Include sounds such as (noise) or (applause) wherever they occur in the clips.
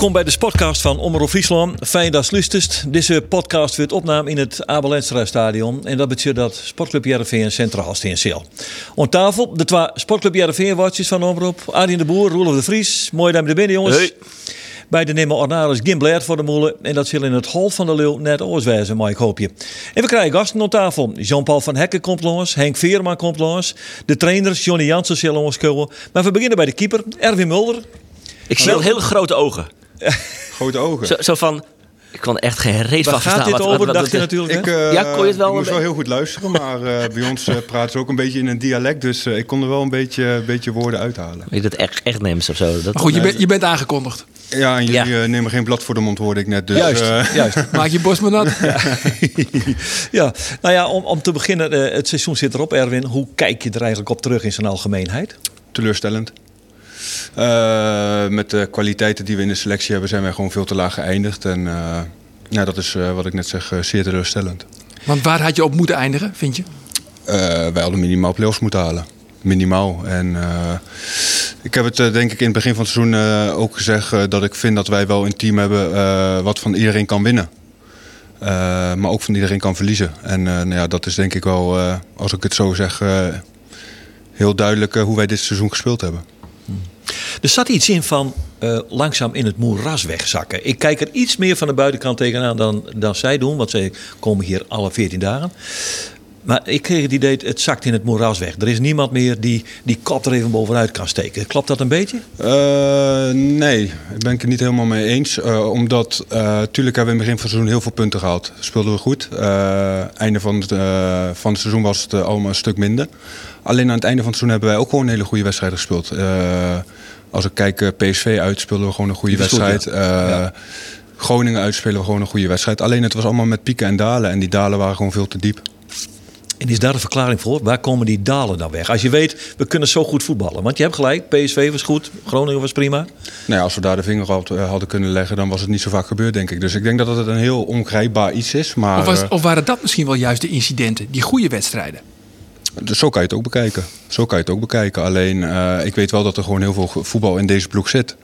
Welkom bij de podcast van Omroep Friesland. Fijn dat je luistert. Deze podcast wordt opname in het Abel Enstra Stadion. En dat betekent dat Sportclub Jereveen centraal staat in Seel. Aan tafel de twee Sportclub Jereveen watjes van Omroep. Arjen de Boer, Roelof de Vries. Mooi dat je er bent jongens. Hey. Bij de nemen Ornaris Gim Blair voor de molen. En dat zal in het hol van de Leeuw net oorswijzen, maar ik hoop je. En we krijgen gasten aan tafel. Jean-Paul van Hekken komt langs. Henk Veerman komt langs. De trainers Johnny Jansen zullen ons komen. Maar we beginnen bij de keeper, Erwin Mulder. Ik zie hele grote ogen. (laughs) Grote ogen. Zo, zo van, ik kon echt geen reet van gaat verstaan. dit wat- over, wat- dacht wat- je natuurlijk. Ik, eh, Ja, kon je het wel ik een moest wel heel goed luisteren, maar eh, bij ons eh, praten ze ook een beetje in een dialect. Dus eh, ik kon er wel een beetje, een beetje woorden uithalen. Weet je dat echt, echt neemt of zo? Dat, Maar goed, je, bent je bent aangekondigd. Ja, en jullie Ja. eh, nemen geen blad voor de mond, hoorde ik net. Dus, Juist, eh, (laughs) juist. (laughs) Maak je borst maar nat. Ja, nou ja, om, om te beginnen, eh, het seizoen zit erop, Erwin. Hoe kijk je er eigenlijk op terug in zijn algemeenheid? teleurstellend. Eh, met de kwaliteiten die we in de selectie hebben, zijn wij gewoon veel te laag geëindigd. En eh, ja, dat is eh, wat ik net zeg, zeer teleurstellend. Want waar had je op moeten eindigen, vind je? Wij hadden minimaal play-offs moeten halen. Minimaal. En ik heb het denk ik in het begin van het seizoen ook gezegd dat ik vind dat wij wel een team hebben wat van iedereen kan winnen. Maar ook van iedereen kan verliezen. En nou ja, dat is denk ik wel, als ik het zo zeg, heel duidelijk hoe wij dit seizoen gespeeld hebben. Er zat iets in van eh, langzaam in het moeras wegzakken. Ik kijk er iets meer van de buitenkant tegenaan dan, dan zij doen, want zij komen hier alle 14 dagen. Maar ik kreeg het idee, het zakt in het moeras weg. Er is niemand meer die die kop er even bovenuit kan steken. Klopt dat een beetje? Eh, nee, ik ben het er niet helemaal mee eens. Eh, omdat, eh tuurlijk hebben we in het begin van het seizoen heel veel punten gehaald. Speelden we goed. Einde van het, van het seizoen was het allemaal een stuk minder. Alleen aan het einde van het seizoen hebben wij ook gewoon een hele goede wedstrijd gespeeld. Als ik kijk, PSV uit speelden we gewoon een goede goed, wedstrijd. ja. Eh, Ja. Groningen uit spelen we gewoon een goede wedstrijd. Alleen het was allemaal met pieken en dalen. En die dalen waren gewoon veel te diep. En is daar een verklaring voor? Waar komen die dalen dan weg? Als je weet, we kunnen zo goed voetballen. Want je hebt gelijk, PSV was goed, Groningen was prima. Nou ja, als we daar de vinger op eh, hadden kunnen leggen, dan was het niet zo vaak gebeurd, denk ik. Dus ik denk dat het een heel ongrijpbaar iets is. Maar Of, was, eh, of waren dat misschien wel juist de incidenten, die goede wedstrijden? Dus zo kan je het ook bekijken. Zo kan je het ook bekijken. Alleen, eh, ik weet wel dat er gewoon heel veel voetbal in deze ploeg zit.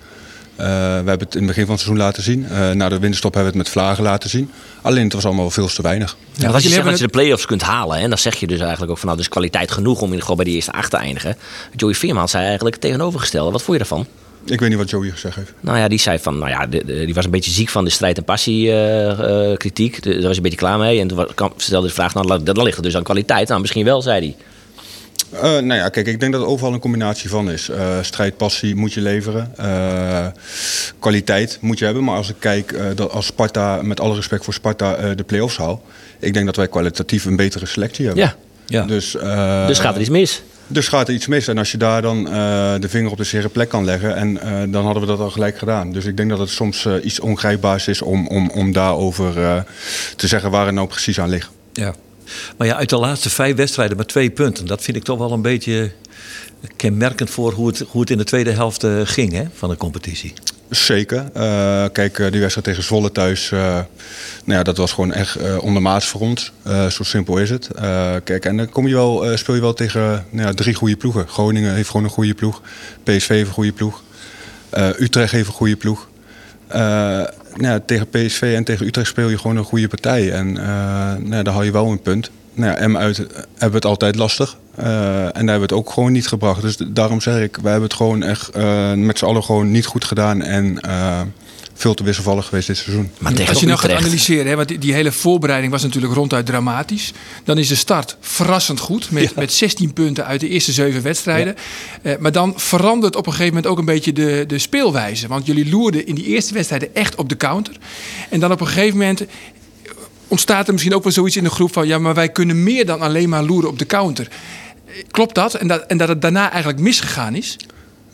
Eh, we hebben het in het begin van het seizoen laten zien. Eh, na de winterstop hebben we het met vlagen laten zien. Alleen het was allemaal veel te weinig. Ja, als je zegt dat je de play-offs kunt halen, en dan zeg je dus eigenlijk ook van nou, dus kwaliteit genoeg om in ieder bij die eerste acht te eindigen. Joey Veerman zei eigenlijk tegenovergestelde. Wat vond je daarvan? Ik weet niet wat Joey gezegd heeft. Nou ja, die zei van, nou ja, die was een beetje ziek van de strijd en passie eh, eh, Daar was hij een beetje klaar mee. En toen wa- kwam- stelde de vraag, nou, dan ligt het dus aan kwaliteit. Nou, misschien wel, zei hij. Eh, nou ja, kijk, ik denk dat het overal een combinatie van is. Eh, strijd, passie moet je leveren. Eh, kwaliteit moet je hebben. Maar als ik kijk, dat als Sparta, met alle respect voor Sparta, de play-offs haal. Ik denk dat wij kwalitatief een betere selectie hebben. Ja. Ja. Dus, Dus gaat er iets mis. Dus gaat er iets mis. En als je daar dan eh, de vinger op de zere plek kan leggen, en eh, dan hadden we dat al gelijk gedaan. Dus ik denk dat het soms eh, iets ongrijpbaars is om, om, om daarover te zeggen waar het nou precies aan ligt. Ja. Maar ja, uit de laatste vijf wedstrijden met twee punten. Dat vind ik toch wel een beetje kenmerkend voor hoe het, hoe het in de tweede helft eh, ging hè, van de competitie. Zeker. Eh, kijk, eh, die wedstrijd tegen Zwolle thuis, nou ja, dat was gewoon echt eh, ondermaats voor ons. Zo simpel is het. Kijk, en dan kom je wel, speel je wel tegen nou ja, drie goede ploegen. Groningen heeft gewoon een goede ploeg. PSV heeft een goede ploeg. Utrecht heeft een goede ploeg. Nou tegen PSV en tegen Utrecht speel je gewoon een goede partij. En nou daar hou je wel een punt. Nou ja, M uit hebben we het altijd lastig. Eh, en daar hebben we het ook gewoon niet gebracht. Dus daarom zeg ik, wij hebben het gewoon echt eh, met z'n allen gewoon niet goed gedaan. En eh, veel te wisselvallig geweest dit seizoen. Maar tegen Als je nou gaat analyseren, hè, want die, die hele voorbereiding was natuurlijk ronduit dramatisch. Dan is de start verrassend goed, met, met 16 punten uit de eerste zeven wedstrijden. Eh, maar dan verandert op een gegeven moment ook een beetje de, de speelwijze. Want jullie loerden in die eerste wedstrijden echt op de counter. En dan op een gegeven moment ontstaat er misschien ook wel zoiets in de groep van... ja, maar wij kunnen meer dan alleen maar loeren op de counter. Klopt dat? En dat, en dat het daarna eigenlijk misgegaan is?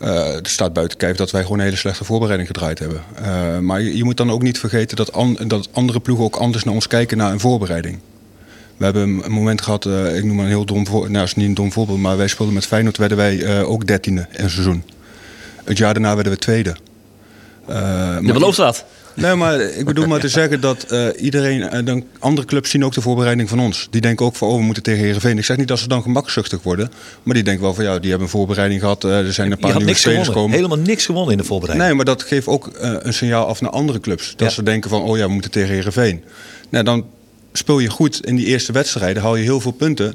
Eh, er staat buiten kijf dat wij gewoon een hele slechte voorbereiding gedraaid hebben. Eh, maar je, moet dan ook niet vergeten dat, dat andere ploegen ook anders naar ons kijken naar een voorbereiding. We hebben een moment gehad, eh, ik noem maar een heel dom voorbeeld. Nou, is niet een dom voorbeeld, maar wij speelden met Feyenoord, werden wij ook dertiende in een seizoen. Het jaar daarna werden we tweede. Eh, Je belooft dat. Nee, maar ik bedoel maar te (laughs) zeggen dat eh, iedereen, eh, dan, andere clubs zien ook de voorbereiding van ons. Die denken ook van, oh, we moeten tegen Heerenveen. Ik zeg niet dat ze dan gemakzuchtig worden, maar die denken wel van, ja, die hebben een voorbereiding gehad. eh, er zijn een paar nieuwe spelers gewonnen. komen. Helemaal niks gewonnen in de voorbereiding. Nee, maar dat geeft ook een signaal af naar andere clubs. Dat Ja. ze denken van, oh ja, we moeten tegen Heerenveen. Nou, dan speel je goed in die eerste wedstrijden, haal je heel veel punten.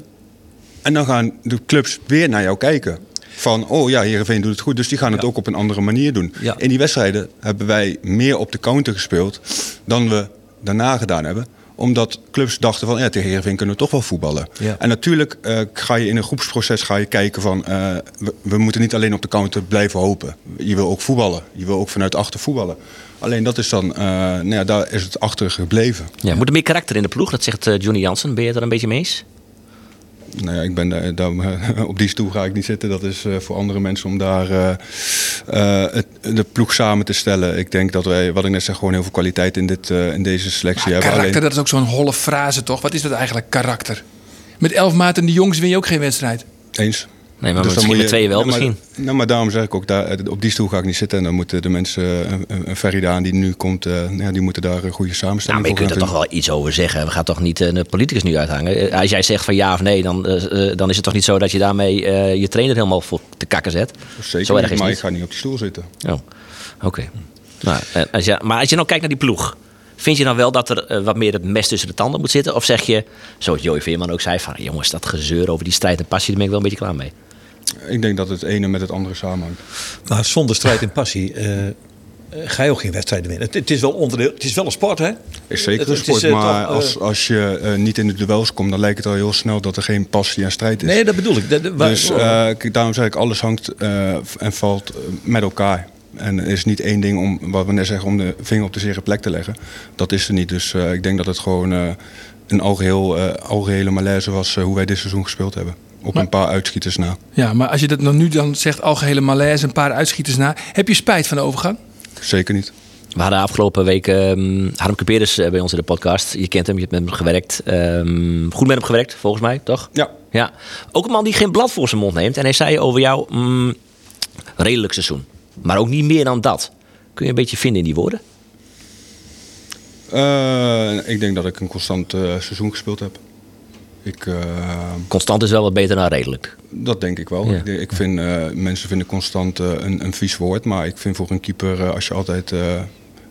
En dan gaan de clubs weer naar jou kijken. Van, oh ja, Heerenveen doet het goed, dus die gaan het ook op een andere manier doen. In die wedstrijden hebben wij meer op de counter gespeeld dan we daarna gedaan hebben omdat clubs dachten van, ja, tegen Heerenveen kunnen we toch wel voetballen. Ja. En natuurlijk eh, ga je in een groepsproces ga je kijken van... eh, we, we moeten niet alleen op de counter blijven hopen. Je wil ook voetballen. Je wil ook vanuit achter voetballen. Alleen dat is dan, eh, nou ja, daar is het achter gebleven. Ja, moet er meer karakter in de ploeg? Dat zegt Johnny Jansen. Ben je er een beetje mee eens? Nou ja, ik ben daar, daar, (laughs) op die stoel ga ik niet zitten. Dat is eh, voor andere mensen om daar eh, eh, het, de ploeg samen te stellen. Ik denk dat wij, wat ik net zeg, gewoon heel veel kwaliteit in, dit, eh, in deze selectie Maar hebben. karakter, Alleen, dat is ook zo'n holle frase toch? Wat is dat eigenlijk, karakter? Met elf maten de jongens win je ook geen wedstrijd. eens. Nee, maar Dus dan misschien moet met je- tweeën wel nou, maar- misschien. Nou, maar daarom zeg ik ook, daar, eh, op die stoel ga ik niet zitten. En dan moeten de mensen, eh, een, Daan die nu komt, eh, ja, die moeten daar een goede Nou, samenstelling maar je kunt er toch wel iets over zeggen. We gaan toch niet eh, een politicus nu uithangen. Als jij zegt van ja of nee, dan, dan is het toch niet zo dat je daarmee je trainer helemaal voor te kakken zet. Zeker zo erg niet, is maar ik ga niet op die stoel zitten. Oh, oké. Nou, en als je, maar als je nou kijkt naar die ploeg. Vind je dan wel dat er wat meer het mes tussen de tanden moet zitten? Of zeg je, zoals Joey Veerman ook zei, van jongens, dat gezeur over die strijd en passie, daar ben ik wel een beetje klaar mee. Ik denk dat het ene met het andere samenhangt. Maar zonder strijd en passie eh, eh, ga je ook geen wedstrijden winnen. Het, het is wel onderdeel, het is wel een sport, hè? Is zeker Het- een sport, is, eh, maar toch, als, als je niet in de duels komt, dan lijkt het al heel snel dat er geen passie en strijd is. Nee, dat bedoel ik. Dat- dat- waar- Dus daarom zeg ik, alles hangt en valt met elkaar. En er is niet één ding om, wat we net zeggen, om de vinger op de zere plek te leggen. Dat is er niet. Dus ik denk dat het gewoon een algeheel, eh, algehele malaise was hoe wij dit seizoen gespeeld hebben. Op Maar- een paar uitschieters na. Ja, maar als je dat dan nu dan zegt, algehele malaise, een paar uitschieters na. Heb je spijt van de overgang? Zeker niet. We hadden afgelopen week ehm Harm eh, bij ons in de podcast. Je kent hem, je hebt met hem gewerkt. Ehm, goed met hem gewerkt, volgens mij, toch? Ja. Ja. Ook een man die geen blad voor zijn mond neemt. En hij zei over jou, mm, redelijk seizoen. Maar ook niet meer dan dat. Kun je een beetje vinden in die woorden? Eh, ik denk dat ik een constant eh, seizoen gespeeld heb. Ik, eh, Constant is wel wat beter dan redelijk. Dat denk ik wel. Ja. Ik, ik vind, eh, mensen vinden constant eh, een, een vies woord. Maar ik vind voor een keeper, als je altijd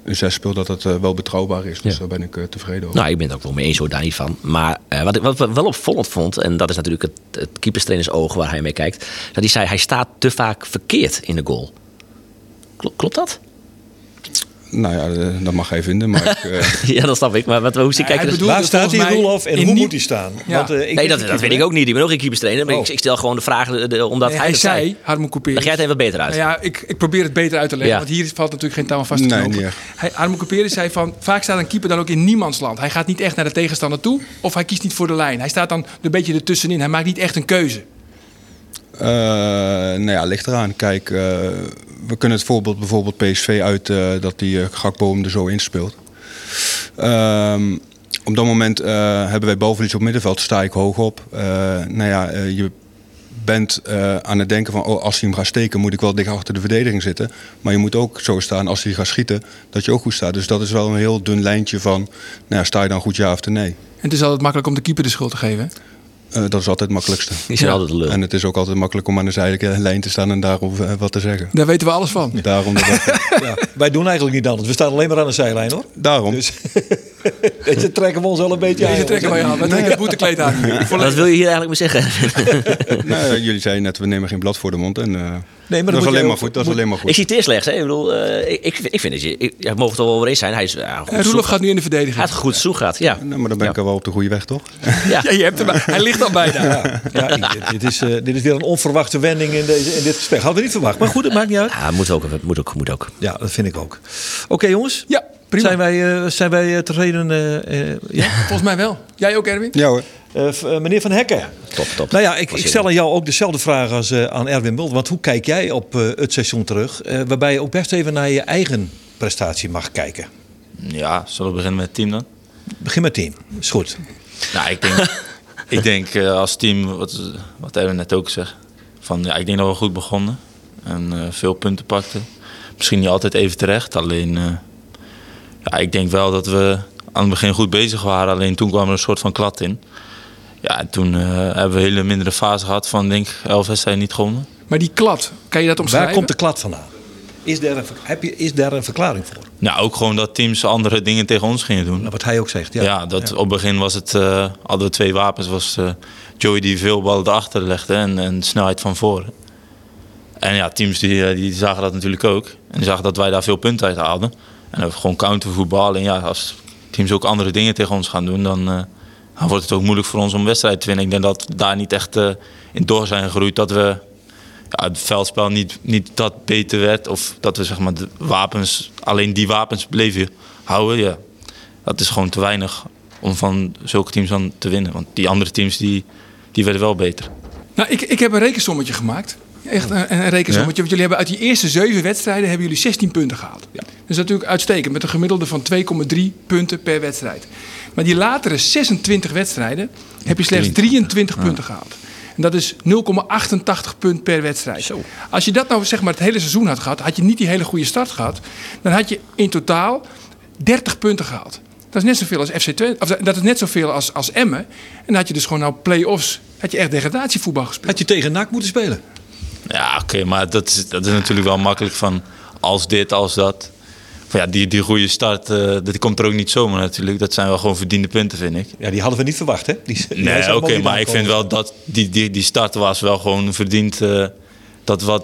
een zes speelt, dat het wel betrouwbaar is. Dus Ja. daar ben ik tevreden over. Nou, ik ben het ook wel mee eens hoor, daar niet van. Maar wat ik wat wel opvallend vond, en dat is natuurlijk het, het keeperstrainers oog waar hij mee kijkt. Dat hij zei, hij staat te vaak verkeerd in de goal. Klo- Klopt dat? Nou ja, eh, dat mag hij vinden. Maar ik, eh, (laughs) ja, dat snap ik. Maar wat, hoe zie hij kijken? bedoelt- waar staat die mij Roelof en hoe niet- moet hij staan? Ja. Want, eh, ik Nee, dat, weet ik ook niet. Ik ben ook geen keeperstrainer. Maar Oh. ik, ik stel gewoon de vraag eh, de- omdat Nee, hij hij zei. zei, Harmo. Leg jij het even beter uit. Nou ja, ik, ik probeer het beter uit te leggen, Ja. want hier valt natuurlijk geen touw aan vast te Nee, knopen. Hij, Armo Couperus zei van, vaak staat een keeper dan ook in niemandsland. Hij gaat niet echt naar de tegenstander toe, of hij kiest niet voor de lijn. Hij staat dan een beetje ertussenin. Hij maakt niet echt een keuze. Eh, nou ja, ligt eraan. Kijk, eh, we kunnen het voorbeeld bijvoorbeeld PSV uit eh, dat die hem er zo inspeelt. Ehm, op dat moment hebben wij balverlies op middenveld, sta ik hoog op. Nou ja, je bent aan het denken van, oh, als hij hem gaat steken, moet ik wel dicht achter de verdediging zitten. Maar je moet ook zo staan, als hij gaat schieten, dat je ook goed staat. Dus dat is wel een heel dun lijntje van, nou ja, sta je dan goed ja of nee? En het is altijd makkelijk om de keeper de schuld te geven. Eh, dat is altijd het makkelijkste. (laughs) Ja. altijd. En het is ook altijd makkelijk om aan de zijlijke lijn te staan en daarop eh, wat te zeggen. Daar weten we alles van. Daarom. Dat, (laughs) Ja, wij doen eigenlijk niet anders. We staan alleen maar aan de zijlijn hoor. daarom. Dus (laughs) (laughs) deze trekken we ons wel een beetje aan. Deze trekken wij aan. We trekken het boetekleed aan. Wat wil je hier eigenlijk mee zeggen? (laughs) Nou, jullie zeiden net, we nemen geen blad voor de mond. En, eh, Nee, maar dat is moet alleen je maar goed. Dat is moet- alleen maar ik goed. citeer slechts. Hè? Ik, bedoel, eh, ik, ik, vind- ik vind dat je... Ik, ja, we mogen het wel over eens zijn. Hij is ja, goed gaat nu in de Hij verdediging. had goed zoek gehad, ja. Nou, maar dan ben ik Ja. al wel op de goede weg, toch? (laughs) ja. Ja, je hebt hem. Hij ligt al bijna. Ja, ja, ik- dit, is, eh, dit is weer een onverwachte wending in, deze, in dit gesprek. Hadden we niet verwacht. Maar goed, het maakt niet uit. Ja, moet ook, moet ook, moet ook. Ja, dat vind ik ook. Oké jongens. Ja, prima. Zijn wij, eh, zijn wij eh, tevreden? eh, eh, ja? Volgens mij wel. Jij ook, Erwin? Ja hoor. Meneer Van Hekken. Top, top. Nou ja, ik, ik stel aan jou ook dezelfde vraag als eh, aan Erwin Mulder. Want hoe kijk jij op eh, het seizoen terug? eh, waarbij je ook best even naar je eigen prestatie mag kijken. Ja, zullen we beginnen met het team dan? Begin met team. Is goed. Nou, ik denk, (laughs) ik denk eh, als team, wat, wat Erwin net ook zegt, van ja, ik denk dat we goed begonnen en eh, veel punten pakten. Misschien niet altijd even terecht, alleen eh, ja, ik denk wel dat we aan het begin goed bezig waren. Alleen toen kwam er een soort van klad in. Ja, en toen eh, hebben we een hele mindere fase gehad van denk ik elf wedstrijden niet gewonnen. Maar die klad, kan je dat omschrijven? Waar komt de klad vandaan? Is daar, een, heb je, is daar een verklaring voor? Ja, ook gewoon dat teams andere dingen tegen ons gingen doen. Nou, wat hij ook zegt. Ja, Ja, dat op het begin was het, eh, hadden we twee wapens. Was eh, Joey die veel ballen erachter legde en, en snelheid van voren. En ja, teams die, die zagen dat natuurlijk ook. En die zagen dat wij daar veel punten uit haalden. En we gewoon countervoetbal. En ja, als teams ook andere dingen tegen ons gaan doen, dan, eh, dan wordt het ook moeilijk voor ons om wedstrijden te winnen. Ik denk dat we daar niet echt eh, in door zijn gegroeid. Dat we ja, het veldspel niet, niet dat beter werd. Of dat we zeg maar de wapens, alleen die wapens bleven houden. Ja. Dat is gewoon te weinig om van zulke teams dan te winnen. Want die andere teams die, die werden wel beter. Nou, ik, ik heb een rekensommetje gemaakt. Echt een, een rekensommetje. Want jullie hebben uit die eerste zeven wedstrijden hebben jullie 16 punten gehaald. Dat is natuurlijk uitstekend. Met een gemiddelde van 2,3 punten per wedstrijd. Maar die latere 26 wedstrijden heb je slechts 23 punten gehaald. En dat is 0,88 punt per wedstrijd. Als je dat nou zeg maar het hele seizoen had gehad, had je niet die hele goede start gehad. Dan had je in totaal 30 punten gehaald. Dat is net zoveel als FC Twente. Of dat is net zoveel als, als Emmen. En dan had je dus gewoon nou play-offs. Had je echt degradatievoetbal gespeeld. Had je tegen NAC moeten spelen? Ja, oké, maar dat is, dat is natuurlijk wel makkelijk van als dit, als dat. Van ja, die, die goede start, eh, dat komt er ook niet zomaar natuurlijk. Dat zijn wel gewoon verdiende punten, vind ik. Ja, die hadden we niet verwacht, hè? Die, die Nee, oké, maar ik vind wel dat die, die, die start was wel gewoon verdiend. eh, dat wat,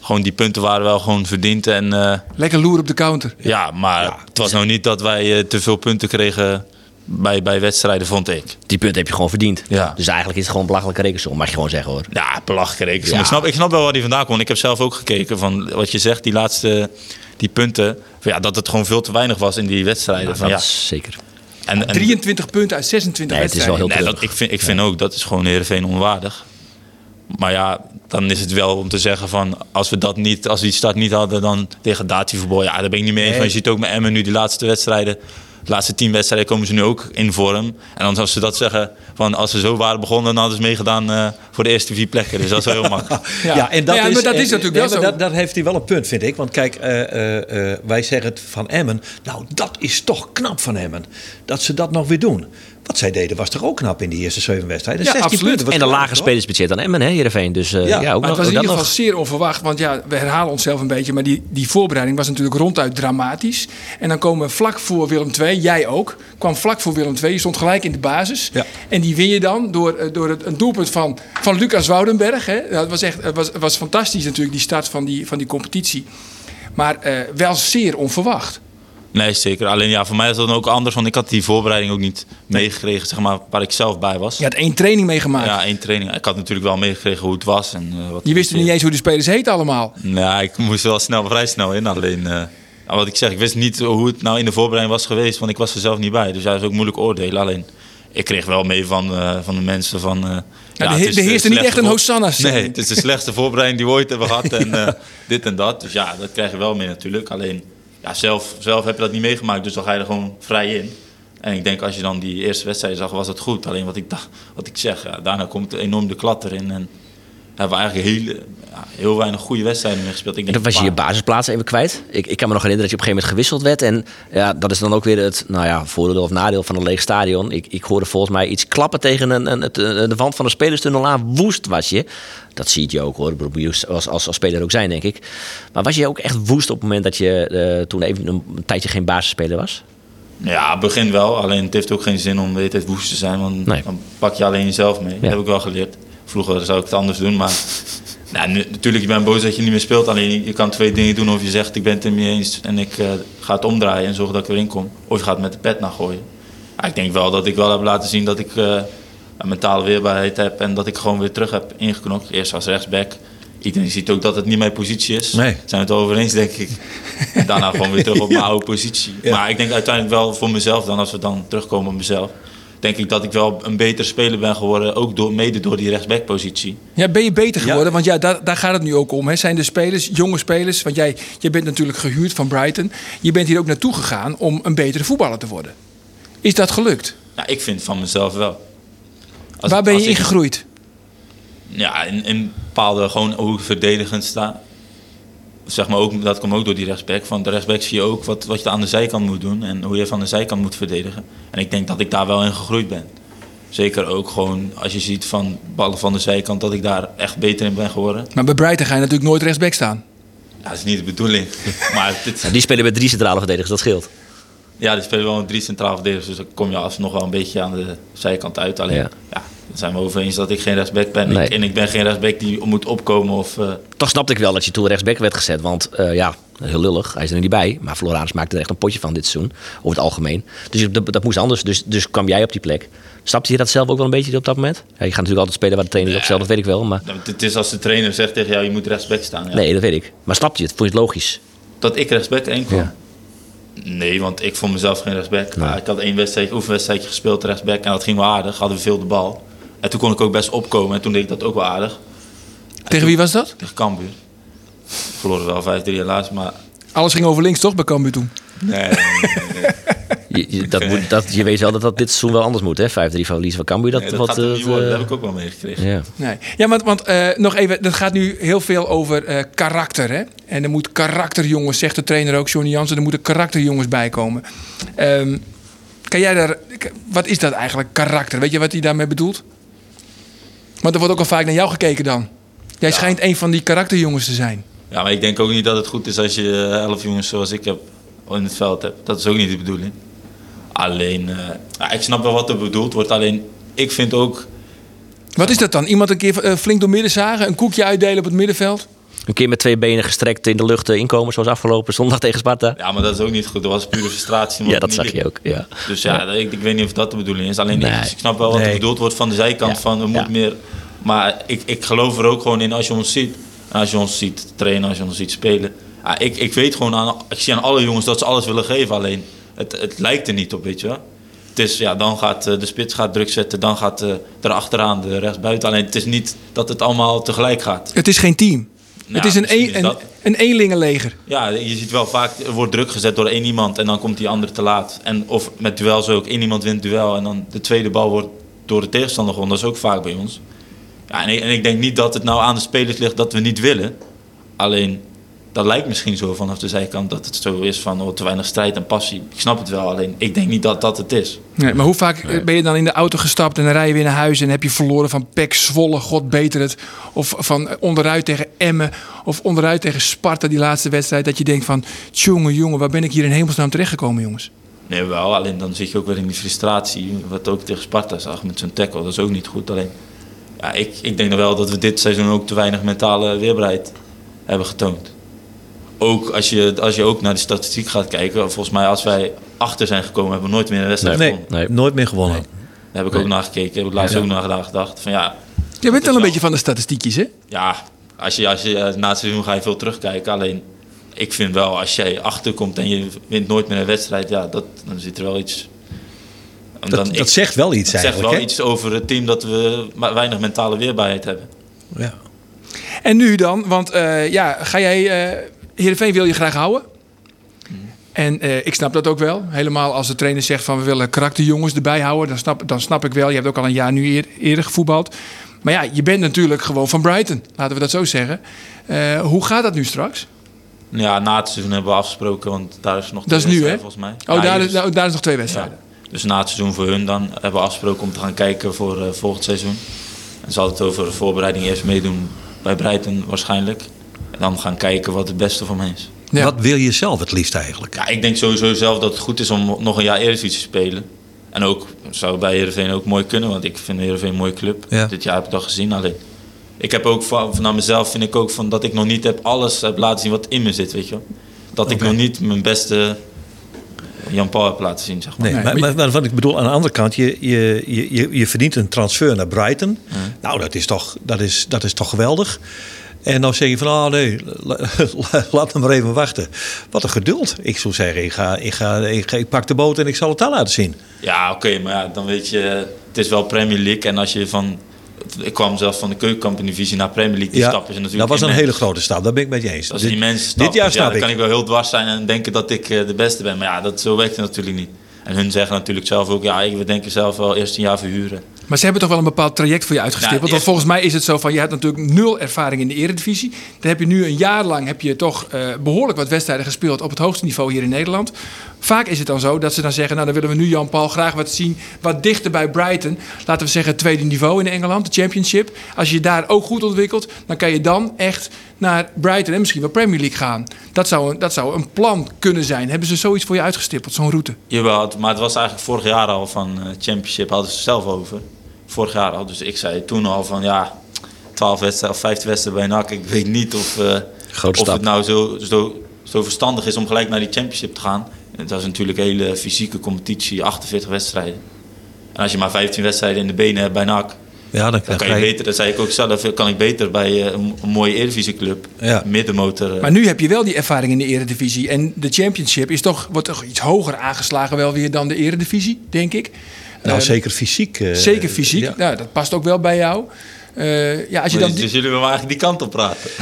gewoon die punten waren wel gewoon verdiend. En eh, Lekker loer op de counter. ja, maar het was nou niet dat wij te veel punten kregen bij, bij wedstrijden, vond ik. Die punten heb je gewoon verdiend. Ja. Dus eigenlijk is het gewoon een belachelijke rekensom, mag je gewoon zeggen hoor. Ja, belachelijk. Ik, Ja. ik snap, ik snap wel waar die vandaan komt. Ik heb zelf ook gekeken van wat je zegt, die laatste die punten. Van ja, dat het gewoon veel te weinig was in die wedstrijden. van, Dat ja. is zeker. En, en, 23 punten uit 26 Nee, het is wel wedstrijden. heel nee, dat, ik vind, ik vind ook dat is gewoon Heerenveen onwaardig. Maar ja, dan is het wel om te zeggen van als we dat niet, als we die start niet hadden, dan degradatievoetbal. Ja, daar ben ik niet mee eens. Maar je ziet ook met Emmen nu die laatste wedstrijden. De laatste tien wedstrijden komen ze nu ook in vorm. En dan als ze dat zeggen, van als ze zo waren begonnen, dan hadden ze meegedaan eh, voor de eerste vier plekken. Dus dat is wel heel makkelijk. (laughs) Ja, en dat Ja, is, maar dat is natuurlijk nee, wel zo. Dat, dat heeft hij wel een punt, vind ik. Want kijk, eh, eh, eh, wij zeggen het van Emmen. Nou, dat is toch knap van Emmen. Dat ze dat nog weer doen. Wat zij deden was toch ook knap in die eerste zeven wedstrijden? Ja, 16 absoluut. punten. was En lager hoor. spelersbudget dan Emmen, hè, Heerenveen. Dus eh, Ja, ja, ook Maar het was in ieder geval nog. zeer onverwacht. Want ja, we herhalen onszelf een beetje. Maar die, die voorbereiding was natuurlijk ronduit dramatisch. En dan komen we vlak voor Willem II, jij ook, kwam vlak voor Willem II. Je stond gelijk in de basis. Ja. En die win je dan door, eh, door het, een doelpunt van, van Lucas Woudenberg. Hè. Dat was echt het was, was fantastisch natuurlijk, die start van die, van die competitie. Maar eh, wel zeer onverwacht. Nee, zeker. Alleen ja, voor mij is dat dan ook anders, want ik had die voorbereiding ook niet meegekregen, zeg maar, waar ik zelf bij was. Je had één training meegemaakt. Ja, één training. Ik had natuurlijk wel meegekregen hoe het was. En, eh, wat Je wist er niet eens hoe de spelers heten allemaal. Nou, ik moest wel snel, vrij snel in. Alleen, eh, ja, wat ik zeg, ik wist niet hoe het nou in de voorbereiding was geweest, want ik was er zelf niet bij. Dus dat is ook moeilijk oordelen. Alleen, ik kreeg wel mee van, eh, van de mensen van... Ja, het is er heerste niet echt een Hosanna-stem. (laughs) Nee, het is de slechtste voorbereiding die we ooit hebben gehad. En (laughs) dit en dat. Dus ja, dat krijg je wel mee natuurlijk. Alleen, ja, zelf, zelf heb je dat niet meegemaakt. Dus dan ga je er gewoon vrij in. En ik denk als je dan die eerste wedstrijd zag, was het goed. Alleen wat ik, dacht, wat ik zeg, ja, daarna komt enorm de klad erin. En hebben we eigenlijk hele, ja, heel weinig goede wedstrijden meer gespeeld. Ik En denk, dan was je je basisplaats even kwijt. Ik, ik kan me nog herinneren dat je op een gegeven moment gewisseld werd. En ja, dat is dan ook weer het nou ja, voordeel of nadeel van een leeg stadion. Ik, ik hoorde volgens mij iets klappen tegen een, een, het- een- de wand van de spelerstunnel aan. Woest was je. Dat zie je ook hoor. Als, als, als speler ook zijn, denk ik. Maar was je ook echt woest op het moment dat je eh, toen even een, een tijdje geen basisspeler was? Ja, begin wel. Alleen het heeft ook geen zin om de hele tijd woest te zijn. Want Nee. dan pak je alleen jezelf mee. Ja. Dat heb ik wel geleerd. Vroeger zou ik het anders doen. Maar nou, nu- natuurlijk, je bent boos dat je niet meer speelt. Alleen je- kan twee dingen doen. Of je zegt, ik ben het er mee eens. En ik eh, ga het omdraaien en zorg dat ik erin kom. Of je gaat met de pet naar gooien. Ja, ik denk wel dat ik wel heb laten zien dat ik eh, een mentale weerbaarheid heb. En dat ik gewoon weer terug heb ingeknokt. Eerst als rechtsback. Iedereen ziet ook dat het niet mijn positie is. Nee. Zijn we het over eens, denk ik. En daarna (laughs) gewoon weer terug op mijn oude positie. Ja. Maar ik denk uiteindelijk wel voor mezelf, dan als we dan terugkomen op mezelf, denk ik dat ik wel een betere speler ben geworden, ook door, mede door die rechtsbackpositie. Ja, ben je beter Ja. geworden? Want ja, daar, daar gaat het nu ook om. Hè. Zijn de spelers, jonge spelers, want jij, jij bent natuurlijk gehuurd van Brighton. Je bent hier ook naartoe gegaan om een betere voetballer te worden. Is dat gelukt? Ja, ik vind van mezelf wel. Als- Waar ben je als ik- ingegroeid? Ja, in, in bepaalde gewoon hoe ik verdedigend sta. Zeg maar ook, dat komt ook door die rechtsback. Van de rechtsback zie je ook wat, wat je aan de zijkant moet doen en hoe je van de zijkant moet verdedigen. En ik denk dat ik daar wel in gegroeid ben. Zeker ook gewoon als je ziet van ballen van de zijkant dat ik daar echt beter in ben geworden. Maar bij Brighton ga je natuurlijk nooit rechtsback staan. Ja, dat is niet de bedoeling. (laughs) maar dit, Ja, die spelen met drie centrale verdedigers, dat scheelt. ja, die spelen wel met drie centraal verdedigers, dus dan kom je alsnog wel een beetje aan de zijkant uit. Alleen, Ja. ja, zijn we over eens dat ik geen rechtsback ben. Nee. Ik- en ik ben geen rechtsback die moet opkomen of... eh, Toch snapte ik wel dat je toen rechtsback werd gezet. Want eh, ja, heel lullig, hij is er niet bij. Maar Floranus maakte er echt een potje van dit seizoen. Over het algemeen. Dus dat, dat moest anders. Dus, dus kwam jij op die plek. Snapte je dat zelf ook wel een beetje op dat moment? Ja, je gaat natuurlijk altijd spelen waar de trainer op stelt, dat weet ik wel. Maar Het is als de trainer zegt tegen jou, je moet rechtsback staan. Ja. nee, dat weet ik. Maar snapte je het? Vond je het logisch? Dat ik rechtsback kwam? Ja. Nee, want ik vond mezelf geen rechtsback. Ik had één wedstrijd, oefenwedstrijdje gespeeld rechtsback en dat ging wel aardig. Hadden we veel de bal. En toen kon ik ook best opkomen en toen deed ik dat ook wel aardig. Tegen wie was dat? Tegen Cambuur. Verloren wel 5-3 helaas, maar... Alles ging over links, toch, bij Cambuur toen? Nee, nee, nee, nee. (laughs) Je, je, dat moet, dat, je weet wel dat dat dit seizoen wel anders moet, hè? 5-3 van verliezen van Cambuur. Dat, Nee, dat wat, eh, Dat heb ik ook wel meegekregen. ja. Nee. Ja, want, want eh, nog even, dat gaat nu heel veel over eh, karakter. Hè? En er moet karakterjongens, zegt de trainer ook, Johnny Jansen, er moeten karakterjongens bij komen. Ehm, kan jij daar, wat is dat eigenlijk, karakter? Weet je wat hij daarmee bedoelt? Want er wordt ook al vaak naar jou gekeken dan. Jij schijnt een van die karakterjongens te zijn. Ja, maar ik denk ook niet dat het goed is als je eh, elf jongens zoals ik heb in het veld hebt. Dat is ook niet de bedoeling. Alleen, eh, ik snap wel wat er bedoeld wordt. Alleen, ik vind ook... Wat is dat dan? Iemand een keer eh, flink door midden zagen, een koekje uitdelen op het middenveld? Een keer met twee benen gestrekt in de lucht eh, inkomen, zoals afgelopen zondag tegen Sparta. Ja, maar dat is ook niet goed. Dat was pure frustratie. Ja, dat zag je ook. Ja. Dus ja, ik, ik weet niet of dat de bedoeling is. Alleen, Nee. ik, ik snap wel wat Nee. er bedoeld wordt van de zijkant. Ja. Van, er moet Ja. meer... Maar ik, ik geloof er ook gewoon in als je ons ziet. En als je ons ziet trainen, als je ons ziet spelen. Ja, ik, ik weet gewoon aan... Ik zie aan alle jongens dat ze alles willen geven. Alleen, het, het lijkt er niet op, weet je wel. Het is, ja, dan gaat eh, de spits gaat druk zetten. Dan gaat eh erachteraan de rechtsbuiten. Alleen, het is niet dat het allemaal tegelijk gaat. Het is geen team. Het is een, misschien een, is een, dat- een eenlingenleger. Ja, je ziet wel vaak, er wordt druk gezet door één iemand en dan komt die andere te laat. En of met duels ook, één iemand wint duel en dan de tweede bal wordt door de tegenstander gewonnen. Dat is ook vaak bij ons. Ja, en, ik, en ik denk niet dat het nou aan de spelers ligt dat we niet willen. Alleen, dat lijkt misschien zo vanaf de zijkant dat het zo is van oh, te weinig strijd en passie. Ik snap het wel, alleen ik denk niet dat dat het is. Nee, maar hoe vaak ben je dan in de auto gestapt en dan rij je weer naar huis en heb je verloren van Pek Zwolle, God beter het. Of van onderuit tegen Emmen of onderuit tegen Sparta die laatste wedstrijd. Dat je denkt van, jongen, jongen, waar ben ik hier in hemelsnaam terechtgekomen jongens? Nee, wel. Alleen dan zit je ook weer in die frustratie. Wat ook tegen Sparta zag met zijn tackle. Dat is ook niet goed. Alleen, ja, ik, ik denk wel dat we dit seizoen ook te weinig mentale weerbaarheid hebben getoond. Ook als je, als je ook naar de statistiek gaat kijken. Volgens mij als wij achter zijn gekomen, hebben we nooit meer een wedstrijd Nee, gewonnen. Nee. nooit meer gewonnen. Daar heb ik ook naar gekeken. Heb ik laatst ook naar gedacht. Van ja, Je bent wel een beetje van de statistiekjes, hè? ja als je, als je, eh, na het seizoen ga je veel terugkijken. Alleen, ik vind wel, als jij achterkomt en je wint nooit meer een wedstrijd. Ja, dat, dan zit er wel iets... En Dat, dan- dat ik- zegt wel iets Het zegt wel hè? iets over het team dat we maar weinig mentale weerbaarheid hebben. Ja. En nu dan, want eh, ja, ga jij, eh Heerenveen wil je graag houden. En eh, ik snap dat ook wel. Helemaal als de trainer zegt van we willen karakterjongens erbij houden. Dan snap, dan snap ik wel. Je hebt ook al een jaar nu eer- eerder gevoetbald. Maar ja, je bent natuurlijk gewoon van Brighton. Laten we dat zo zeggen. Eh, hoe gaat dat nu straks? Ja, na het seizoen hebben we afgesproken, want daar is nog Dat is nu, hè? volgens mij. Oh, Ja, daar, is, nou, daar is nog twee ja. wedstrijden. Dus na het seizoen voor hun dan hebben we afgesproken om te gaan kijken voor eh, volgend seizoen. En ze hadden het over voorbereiding eerst meedoen bij Breiten waarschijnlijk. Dan gaan kijken wat het beste voor mij is. Ja. Wat wil je zelf het liefst eigenlijk? Ja, ik denk sowieso zelf dat het goed is om nog een jaar Eredivisie te spelen. En ook zou bij Heerenveen ook mooi kunnen, want ik vind Heerenveen een mooie club. Ja. Dit jaar heb ik dat gezien. Alleen, ik heb ook van, naar mezelf vind ik ook van dat ik nog niet heb alles heb laten zien wat in me zit, weet je wel. Dat ik nog niet mijn beste Jan Paul heb laten zien, zeg maar. Nee, Nee, maar, maar- maar, maar wat ik bedoel, aan de andere kant, je, je, je, je- je verdient een transfer naar Brighton. Nou, dat is, toch, dat, is, dat is toch geweldig. En dan zeg je van, oh nee, la- la- laat hem maar even wachten. Wat een geduld. Ik zou zeggen, ik, ga, ik, ga, ik, ga- ik pak de boot en ik zal het daar laten zien. Ja, oké, maar ja, dan weet je, het is wel Premier League. En als je van, ik kwam zelfs van de keukenkampioen-divisie naar Premier League, die stap is natuurlijk dat was een hele grote stap, daar ben ik met je eens. Dat is een Dit- immense stap. Dit jaar Dus ja, dan ik. kan ik wel heel dwars zijn en denken dat ik eh, de beste ben. Maar ja, dat, zo werkt het natuurlijk niet. En hun zeggen natuurlijk zelf ook, ja, ik we denken zelf wel eerst een jaar verhuren. Maar ze hebben toch wel een bepaald traject voor je uitgestippeld. Ja, Want volgens mij is het zo van, je hebt natuurlijk nul ervaring in de eredivisie. Dan heb je nu een jaar lang heb je toch eh, behoorlijk wat wedstrijden gespeeld op het hoogste niveau hier in Nederland. Vaak is het dan zo dat ze dan zeggen, nou dan willen we nu Jan-Paul graag wat zien. Wat dichter bij Brighton. Laten we zeggen het tweede niveau in Engeland, de Championship. Als je je daar ook goed ontwikkelt, dan kan je dan echt naar Brighton en misschien wel Premier League gaan. Dat zou, een- dat zou een plan kunnen zijn. Hebben ze zoiets voor je uitgestippeld, zo'n route? Jawel, maar het was eigenlijk vorig jaar al van eh, Championship, hadden ze het zelf over. Vorig jaar al, dus ik zei toen al van ja, 12 wedstrijden of 15 wedstrijden bij NAC. Ik weet niet of, eh, of stap. het nou zo, zo, zo verstandig is om gelijk naar die Championship te gaan. Dat is natuurlijk een hele fysieke competitie, 48 wedstrijden. En als je maar 15 wedstrijden in de benen hebt bij NAC, Ja, dan, kan je beter, dat zei ik ook zelf, kan ik beter bij eh, een, een mooie Eredivisieclub, Ja. middenmotor. eh, Maar nu heb je wel die ervaring in de eredivisie. En de championship is toch, wordt toch iets hoger aangeslagen wel weer dan de eredivisie, denk ik. Nou, Eh, zeker fysiek. eh, Zeker fysiek. ja. Nou, dat past ook wel bij jou. Eh, ja, als je dus, dan... dus jullie willen eigenlijk die kant op praten. (laughs)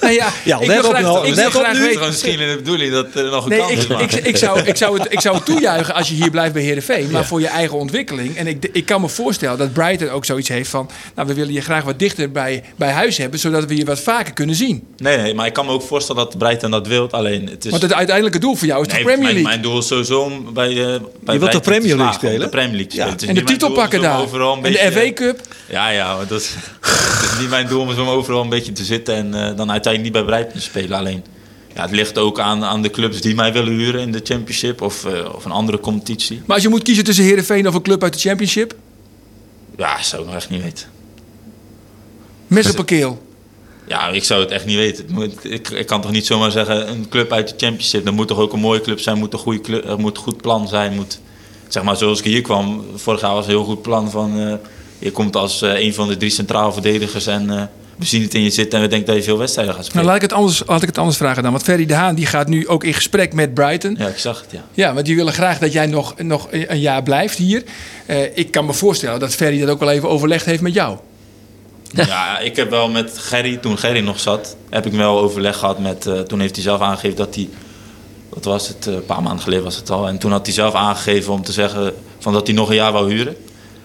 Nou ja, (laughs) Ja, ik let wil op graag, nou, ik let wil op graag nu. Het weten... is misschien in de bedoeling dat er nog een Nee, kant ik, is. ik, ik, zou, ik, zou het, ik zou het toejuichen als je hier blijft bij Heerenveen. Maar voor je eigen ontwikkeling. En ik, ik kan me voorstellen dat Brighton ook zoiets heeft van... Nou, we willen je graag wat dichter bij, bij huis hebben... zodat we je wat vaker kunnen zien. Nee, nee, maar ik kan me ook voorstellen dat Brighton dat wil. Alleen het is. Want het uiteindelijke doel voor jou is nee, de Premier mijn, League. mijn doel is sowieso om bij, de bij wilt de Brighton te Premier League spelen? De Premier League Ja. en de niet mijn titel pakken om daar. overal een En de beetje- FA Cup. Ja, ja, dat is, niet mijn doel om zo overal een beetje te zitten en eh, dan uiteindelijk niet bij Brighton te spelen. Alleen, ja, het ligt ook aan, aan de clubs die mij willen huren in de Championship of, eh, of een andere competitie. Maar als je moet kiezen tussen Heerenveen of een club uit de Championship... Ja, zou ik nog echt niet weten. Mes op een keel. Ja, ik zou het echt niet weten. Ik, ik kan toch niet zomaar zeggen, een club uit de Championship, dat moet toch ook een mooie club zijn, moet een goede club, er moet een goed plan zijn. Moet, zeg maar, zoals ik hier kwam, vorig jaar was een heel goed plan van, eh, je komt als eh, een van de drie centraal verdedigers en eh, we zien het in je zitten en we denken dat je veel wedstrijden gaat Nou, spelen. laat ik, het anders, laat ik het anders vragen dan. Want Ferry de Haan die gaat nu ook in gesprek met Brighton. Ja, ik zag het, ja. Ja, want die willen graag dat jij nog, nog een jaar blijft hier. Eh, ik kan me voorstellen dat Ferry dat ook wel even overlegd heeft met jou. Ja, ik heb wel met Gerry, toen Gerry nog zat, heb ik wel overleg gehad met, toen heeft hij zelf aangegeven dat hij, wat was het, een paar maanden geleden was het al, en toen had hij zelf aangegeven om te zeggen van dat hij nog een jaar wou huren.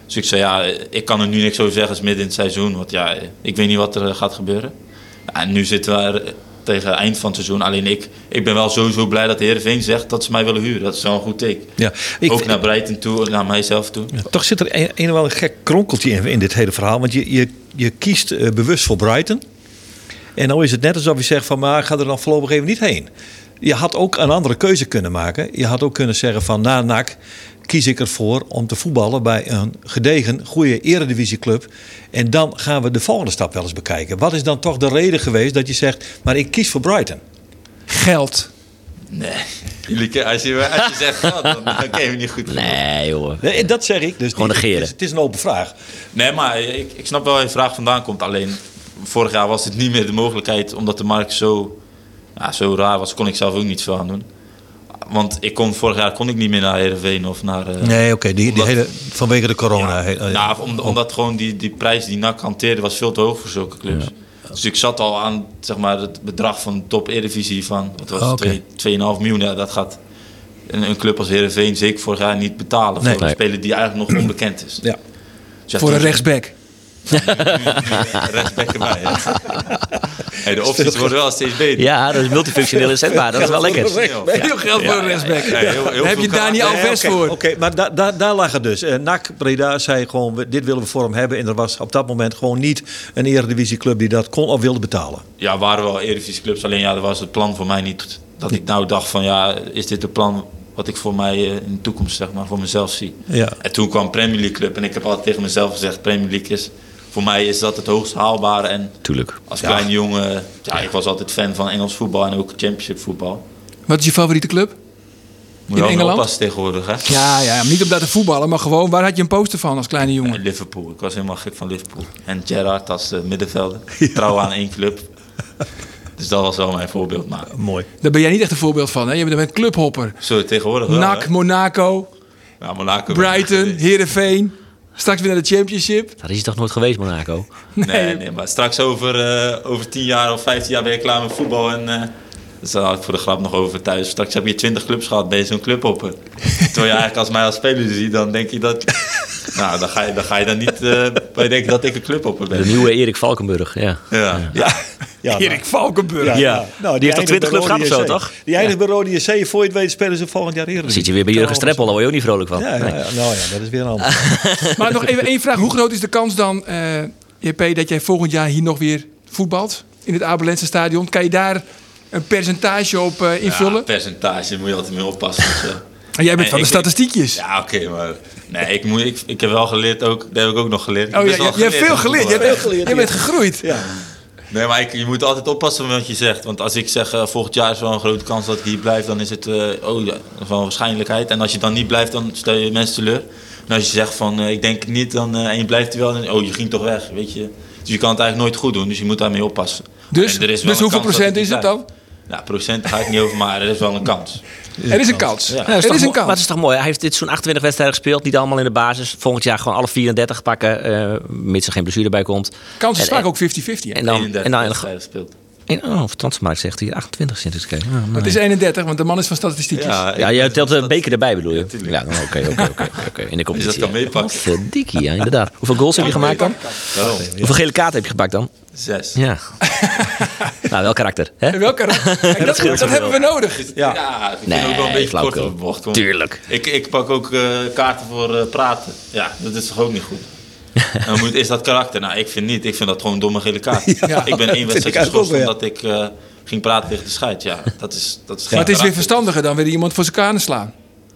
Dus ik zei, ja, ik kan er nu niks over zeggen, het is midden in het seizoen, want ja, ik weet niet wat er eh, gaat gebeuren. En nu zitten we er tegen het eind van het seizoen, alleen ik, ik ben wel sowieso blij dat de Heerenveen zegt dat ze mij willen huren. Dat is wel een goed teken. Ja, ik, Ook naar Breiten toe, naar mijzelf toe. Ja, toch zit er een, een wel een gek kronkeltje in, in dit hele verhaal. Want je, je, je kiest eh, bewust voor Brighton. En nou is het net alsof je zegt van, maar ga er dan voorlopig even niet heen. Je had ook een andere keuze kunnen maken. Je had ook kunnen zeggen van, na NAC kies ik ervoor om te voetballen bij een gedegen, goede eredivisieclub. En dan gaan we de volgende stap wel eens bekijken. Wat is dan toch de reden geweest dat je zegt, maar ik kies voor Brighton? Geld. Nee, Jullie, als, je, als je (laughs) zegt geld, dan, (laughs) dan ken je me niet goed. genoeg. Nee, joh. Nee, dat zeg ik. Dus Gewoon negeren. Het is, het is een open vraag. Nee, maar ik, ik snap wel waar je vraag vandaan komt. Alleen vorig jaar was het niet meer de mogelijkheid, omdat de markt zo, ja, zo raar was, kon ik zelf ook niet veel aan doen. Want ik kon, vorig jaar kon ik niet meer naar Heerenveen of naar... eh, Nee, oké. die, hele, vanwege de corona. ja, he- nou, om- omdat gewoon die, die prijs die NAC hanteerde was veel te hoog voor zulke clubs. Dus ik zat al aan zeg maar, het bedrag van de top Eredivisie van wat was Oh, twee- 2,5 miljoen. Ja, dat gaat een, een club als Heerenveen zeker vorig jaar niet betalen Nee. voor een speler die eigenlijk nog onbekend is. ja. Dus Voor een rechtsback. (laughs) Rechtsback erbij, ja. Hey, de opties worden wel steeds beter. Ja, dat is multifunctioneel inzetbaar. Dat is wel lekker. Heel geld voor een rechtsback. Daar heb je kaarten. Alves Nee, oké, voor. Oké, maar da, da, daar lag het dus. Eh NAC Breda zei gewoon, we- dit willen we voor hem hebben. En er was op dat moment gewoon niet een eredivisieclub die dat kon of wilde betalen. Ja, waren wel Eredivisie clubs. Alleen ja, dat was het plan voor mij niet. Dat ik nou dacht van ja, is dit het plan wat ik voor mij eh, in de toekomst zeg maar voor mezelf zie. Ja. En toen kwam Premier League club en ik heb altijd tegen mezelf gezegd Premier League is voor mij is dat het hoogst haalbare en Tuurlijk. als kleine jongen, ja, ik was altijd fan van Engels voetbal en ook Championship voetbal. Wat is je favoriete club? Moet In je wel Engeland? oppassen tegenwoordig, hè? Ja, ja, niet om daar te voetballen, maar gewoon, waar had je een poster van als kleine En jongen? Liverpool. Ik was helemaal gek van Liverpool. En Gerrard als de middenvelder. (laughs) Trouw aan één club. Dus dat was wel mijn voorbeeld. Maar Mooi. Daar ben jij niet echt een voorbeeld van, hè? Je bent een clubhopper. zo tegenwoordig wel, NAC, hè? Monaco, Ja, Monaco. Brighton, Heerenveen. Straks weer naar de Championship. Dat is toch nooit geweest, Monaco? Nee, nee, maar straks over, eh, over 10 jaar of 15 jaar ben je klaar met voetbal. En eh, daar had ik voor de grap nog over thuis. Straks heb je 20 clubs gehad, ben je zo'n club op. Terwijl je eigenlijk als mij als speler ziet, dan denk je dat... (laughs) nou, dan ga je dan, ga je dan niet uh, bij denken dat ik een club op ben. De nieuwe Erik Valkenburg, ja. Ja. Ja. ja Erik Valkenburg. Ja. Nou, Die heeft toch 20 clubs gehad of zo, toch? Die eindigt bij Rode JC. Voor je het weet spelen ze volgend jaar eerder. Dan zit je weer bij Jurgen Streppel, daar word je ook niet vrolijk van. Ja, ja, Nee. nou ja, dat is weer een ander. (laughs) Maar nog even één vraag. Hoe groot is de kans dan, eh JP, dat jij volgend jaar hier nog weer voetbalt? In het Abelense stadion. Kan je daar een percentage op eh, Ja, invullen? percentage moet je altijd mee oppassen. Dus. En jij bent van de ik- statistiekjes. Ja, oké, maar... Nee, ik, moet, ik, ik heb wel geleerd ook. Dat heb ik ook nog geleerd. Oh ja, je, je hebt veel geleerd. Je, hebt, ja. echt- je bent gegroeid. Ja. Nee, maar ik, je moet altijd oppassen met wat je zegt. Want als ik zeg eh, volgend jaar is wel een grote kans dat ik hier blijf, dan is het oh, ja, van waarschijnlijkheid. En als je dan niet blijft, dan stel je mensen teleur. En als je zegt van ik denk niet, dan, en je blijft er wel, dan oh je ging toch weg, weet je. Dus je kan het eigenlijk nooit goed doen, dus je moet daarmee oppassen. Dus, En er is wel dus hoeveel procent is het dan? Ja, procent ga ik niet over, maar er is wel een kans. Er is een kans. Ja. Is er een mo- Maar het kans. is toch mooi. Hij heeft dit zo'n 28 wedstrijden gespeeld. Niet allemaal in de basis. Volgend jaar gewoon alle 34 pakken. eh mits er geen blessure bij komt. Kans is En- vaak en- ook 50-50. hè? En dan, 31 en dan, wedstrijden gespeeld. En, oh, of transfermarkt zegt hij 28 sinds ik Het is 31, want de man is van statistiekjes. Ja, ja, ik- je telt de beker erbij bedoel je? Ja, oké, oké, oké. In de (laughs) competitie. dat kan ja. Verdikkie, ja, inderdaad. Hoeveel goals heb je gemaakt dan? Hoeveel gele kaarten heb je gepakt dan? Zes. Ja. (laughs) nou, wel karakter, hè? En welke (laughs) Kijk, dat, hebben we nodig. Ja, ik vind Nee, ook wel een beetje kort flauwekul. op de bocht. want Tuurlijk. Ik, ik pak ook eh, kaarten voor eh, praten. Ja, dat is toch ook niet goed. (laughs) Dan moet, is dat karakter? Nou, ik vind niet. Ik vind dat gewoon domme gele kaart. (laughs) Ja, ik ben één wedstrijd geschorst omdat ik eh, ging praten tegen de scheid. Ja, dat is, dat is geen Maar het is weer verstandiger dan weer iemand voor zijn kanen slaan.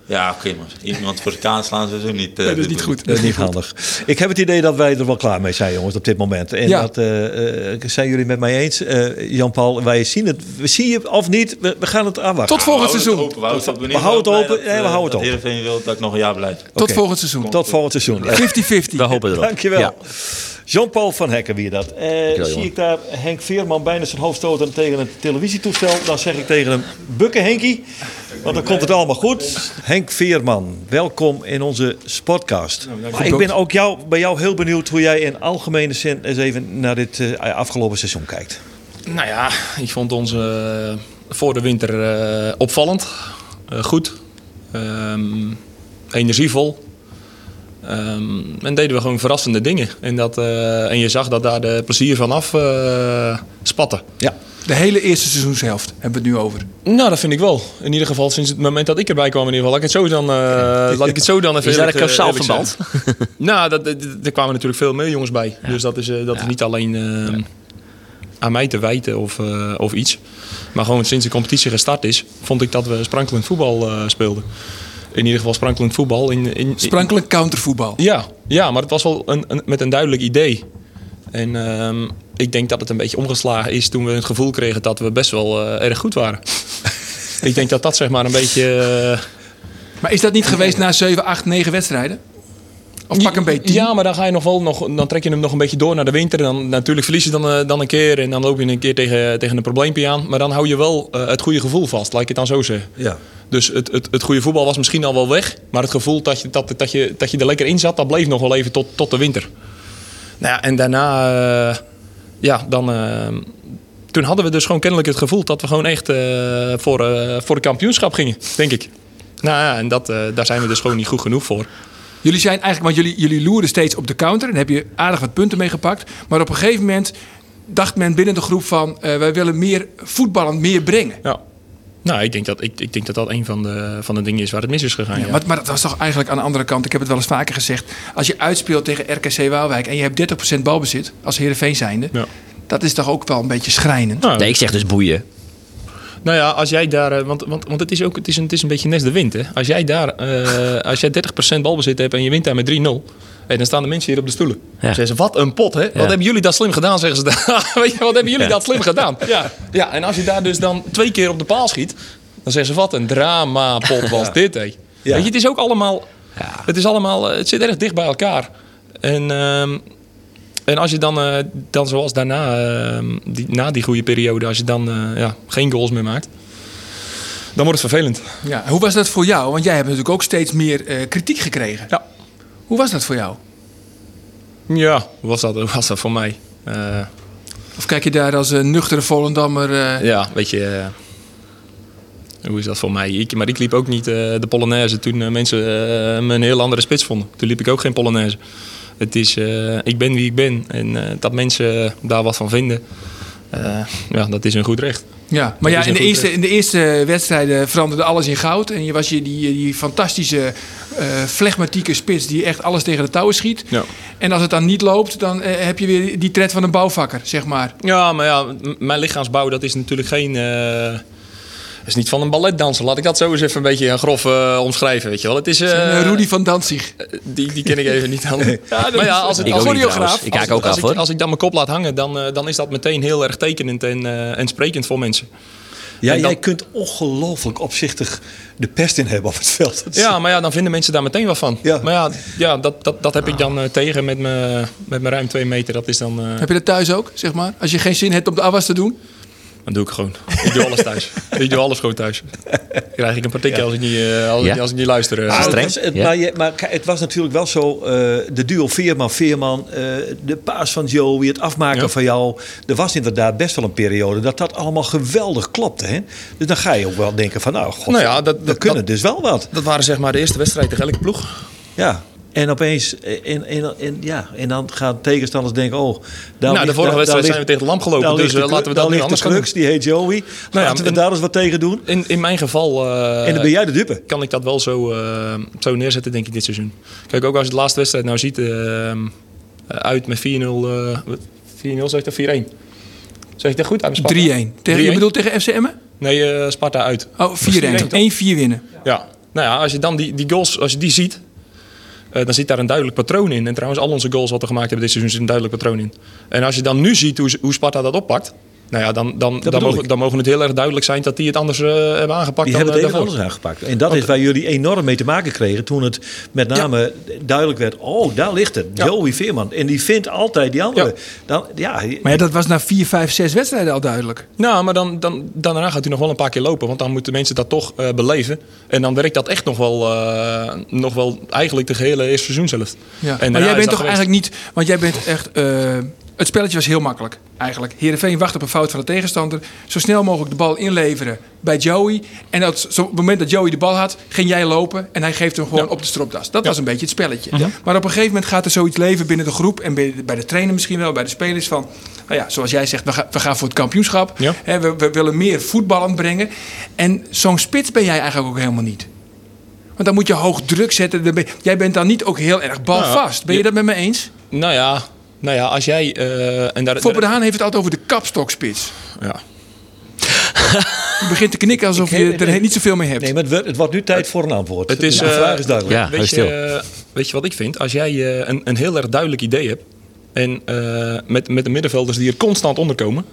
Ja, oké, maar iemand voor de kaan slaan niet. eh, dat is niet goed. Dat is niet handig. Ik heb het idee dat wij er wel klaar mee zijn, jongens, op dit moment. En Ja. dat eh, eh, zijn jullie met mij eens, eh, Jan-Paul. Wij zien het. We zien je of niet. We, we gaan het afwachten. Tot volgend We houden seizoen. het open. We houden het, We houden het blij open. dat, Nee, we houden het open. Wil dat ik nog een jaar blijf. Tot volgend seizoen. Tot volgend seizoen. 50-50. We hopen erop. Dankjewel. Jean-Paul van Hekken weer dat. Eh, zie jongen. ik daar Henk Veerman bijna zijn hoofd stoten tegen een televisietoestel. Dan zeg ik tegen hem, bukken Henkie. Want dan komt het allemaal goed. Henk Veerman, welkom in onze podcast. Maar ik ben ook jou, bij jou heel benieuwd hoe jij in algemene zin eens even naar dit eh, afgelopen seizoen kijkt. Nou ja, ik vond onze eh, voor de winter eh, opvallend. Eh, goed. Ehm, energievol. Ehm, en deden we gewoon verrassende dingen. En, dat, eh, en je zag dat daar de plezier van af eh, spatte. Ja. De hele eerste seizoenshelft hebben we het nu over. Nou, dat vind ik wel. In ieder geval sinds het moment dat ik erbij kwam in ieder geval. Laat ik het zo dan, eh, laat ik het zo dan even Is daar een eerlijk, eh, kausaal verband? (laughs) Nou, dat, dat- er kwamen natuurlijk veel meer jongens bij. Dus dat is, dat is niet alleen eh, aan mij te wijten of, of iets. Maar gewoon sinds de competitie gestart is, vond ik dat we sprankelend voetbal eh, speelden. In ieder geval sprankelend voetbal. In, in, in- Sprankelijk countervoetbal. ja, ja, maar het was wel een, een- met een duidelijk idee. En ehm, ik denk dat het een beetje omgeslagen is toen we het gevoel kregen dat we best wel eh, erg goed waren. (laughs) ik denk dat dat zeg maar een beetje... eh, Maar is dat niet geweest na 7, 8, 9 wedstrijden? Of pak een beetje 10? Ja, maar dan ga je nog wel nog, dan trek je hem nog een beetje door naar de winter. Dan, natuurlijk verlies je dan, eh, dan een keer en dan loop je een keer tegen, tegen een probleempje aan. Maar dan hou je wel eh, het goede gevoel vast, laat ik het dan zo zeggen. Ja. Dus het, het, het goede voetbal was misschien al wel weg. Maar het gevoel dat je, dat, dat je, dat je er lekker in zat, dat bleef nog wel even tot, tot de winter. Nou ja, en daarna, eh, ja, dan, toen hadden we dus gewoon kennelijk het gevoel dat we gewoon echt voor, voor de kampioenschap gingen, denk ik. Nou ja, en dat, daar zijn we dus gewoon niet goed genoeg voor. Jullie zijn eigenlijk, want jullie, jullie loeren steeds op de counter. En heb je aardig wat punten mee gepakt. Maar op een gegeven moment dacht men binnen de groep van... eh, wij willen meer voetballend, meer brengen. Ja. Nou, ik denk dat, ik, ik denk dat dat een van de, van de dingen is waar het mis is gegaan. Ja. Maar, maar dat was toch eigenlijk aan de andere kant... ik heb het wel eens vaker gezegd... als je uitspeelt tegen RKC Waalwijk... en je hebt 30% balbezit als Heerenveen zijnde... Ja. dat is toch ook wel een beetje schrijnend. Nou, Nee, ik zeg dus boeien. Nou ja, als jij daar... eh, Want, want, want het, is ook, het, is een, het is een beetje nes de wind, hè. Als jij daar... eh, als jij 30% balbezit hebt en je wint daar met 3-0... hey, dan staan de mensen hier op de stoelen. Ja. Zeggen ze, wat een pot, hè. Wat hebben jullie dat slim gedaan, zeggen ze. (laughs) Weet je, wat hebben jullie Ja. dat slim gedaan? (laughs) Ja. ja, en als je daar dus dan twee keer op de paal schiet... dan zeggen ze, wat een drama-pot was (laughs) dit, hè. Weet je, het is ook allemaal... Het is allemaal... eh, Het zit erg dicht bij elkaar. En... ehm, en als je dan, eh, dan zoals daarna, ehm, die, na die goede periode, als je dan eh, ja, geen goals meer maakt, dan wordt het vervelend. Ja, hoe was dat voor jou? Want jij hebt natuurlijk ook steeds meer eh, kritiek gekregen. Ja. Hoe was dat voor jou? Ja, hoe was dat, hoe was dat voor mij? Of kijk je daar als een nuchtere Volendammer... ja, weet je, Hoe is dat voor mij? Ik, maar ik liep ook niet de Polonaise toen mensen me een heel andere spits vonden. Toen liep ik ook geen Polonaise. Het is, eh, ik ben wie ik ben. En eh, dat mensen daar wat van vinden, eh, ja, dat is een goed recht. Ja, maar Dat ja, in de, eerste, in de eerste wedstrijden veranderde alles in goud. En je was je die, die fantastische, eh flegmatieke spits die echt alles tegen de touwen schiet. Ja. En als het dan niet loopt, dan heb je weer die tred van een bouwvakker, zeg maar. Ja, maar ja, mijn lichaamsbouw dat is natuurlijk geen... is niet van een balletdanser. Laat ik dat zo eens even een beetje grof eh, omschrijven, weet je wel. Het is... eh, eh, Rudy van Danzig. Die, die ken ik even niet. Dan. (laughs) maar ja, als het, Ik als, choreograaf. Ik als, kijk ook als af ik, hoor. als ik dan mijn kop laat hangen, dan, eh, dan is dat meteen heel erg tekenend en, eh, en sprekend voor mensen. Ja, dan- jij kunt ongelooflijk opzichtig de pest in hebben op het veld. Ja, maar ja, dan vinden mensen daar meteen wat van. Ja. Maar ja, ja dat, dat, dat heb ik dan eh, tegen met mijn met mijn ruim twee meter. Dat is dan... eh, Heb je dat thuis ook, zeg maar? Als je geen zin hebt om de afwas te doen? Dan doe ik gewoon. Ik doe alles thuis. (laughs) ik doe alles gewoon thuis. Krijg ik een partikel als, ik niet, eh, als, Ja. ik, als ik niet luister. eh. Ah, het, was, het, ja. maar, je- maar het was natuurlijk wel zo, eh, de duo Veerman-Veerman, eh, de paas van Joey, het afmaken Ja. van jou. Er was inderdaad best wel een periode dat dat allemaal geweldig klopte. Hè? Dus dan ga je ook wel denken van, nou, god, Nou ja, dat- we dat- kunnen dat- dus wel wat. Dat waren zeg maar de eerste wedstrijd tegen elke ploeg. Ja. En opeens, eh, en, en, en, ja, en dan gaan tegenstanders denken, oh... Daar Nou, de vorige wedstrijd zijn we tegen de lamp gelopen, dus, eh, laten we dat nu anders gaan de crux, die heet Joey. ja, laten we en- daar eens wat tegen doen. In, in mijn geval... eh, en dan ben jij de dupe. kan ik dat wel zo, eh, zo neerzetten, denk ik, dit seizoen. Kijk, ook als je de laatste wedstrijd nou ziet, eh, eh, uit met 4-0, eh, wat? 4-0 zeg ik dat 4-1? Zeg ik dat goed? Uit Sparta? 3-1. Tegen, je 3-1? bedoelt tegen FCM? Nee, eh, Sparta uit. Oh, 4-1. 4-1, 1-4 winnen. Ja. Nou ja, als je dan die, die goals, als je die ziet, eh, dan zit daar een duidelijk patroon in. En trouwens, al onze goals wat we gemaakt hebben dit seizoen zit een duidelijk patroon in. En als je dan nu ziet hoe, hoe Sparta dat oppakt, nou ja, dan, dan, dan, mogen, dan mogen het heel erg duidelijk zijn dat die het anders eh, hebben aangepakt Die dan hebben het eh, even daarvoor. anders aangepakt. En dat is waar jullie enorm mee te maken kregen toen het met name duidelijk werd... oh, daar ligt het, Ja. Joey Veerman. En die vindt altijd die andere. Ja. Dan, ja, Maar ja, dat was na 4, 5, 6 wedstrijden al duidelijk. Nou, maar dan, dan, daarna gaat hij nog wel een paar keer lopen. Want dan moeten mensen dat toch eh, beleven. En dan werkt dat echt nog wel, eh, nog wel eigenlijk de gehele eerste seizoen zelf. Ja. En maar jij bent toch geweest. eigenlijk niet... Want jij bent echt... het spelletje was heel makkelijk, eigenlijk. Heerenveen wacht op een fout van de tegenstander. Zo snel mogelijk de bal inleveren bij Joey. En dat, zo, op het moment dat Joey de bal had, ging jij lopen... en hij geeft hem gewoon Ja. op de stropdas. Dat was een beetje het spelletje. Maar op een gegeven moment gaat er zoiets leven binnen de groep... en bij, bij de trainer misschien wel, bij de spelers van... Nou ja, zoals jij zegt, we, gaan we gaan voor het kampioenschap. We, we willen meer voetballen brengen. En zo'n spits ben jij eigenlijk ook helemaal niet. Want dan moet je hoog druk zetten. Jij bent dan niet ook heel erg balvast. Ben je- dat met me eens? Nou ja, nou ja als jij... eh en daar, de Haan heeft het altijd over de kapstokspits. ja. Je begint te knikken alsof Ik- je er niet zoveel mee hebt. nee, maar het wordt, het wordt nu tijd voor een antwoord. Het is, de eh, vraag is duidelijk. Ja, weet, stil. je, eh, weet je wat ik vind? Als jij een, een heel erg duidelijk idee hebt... en eh, met, met de middenvelders die er constant onderkomen...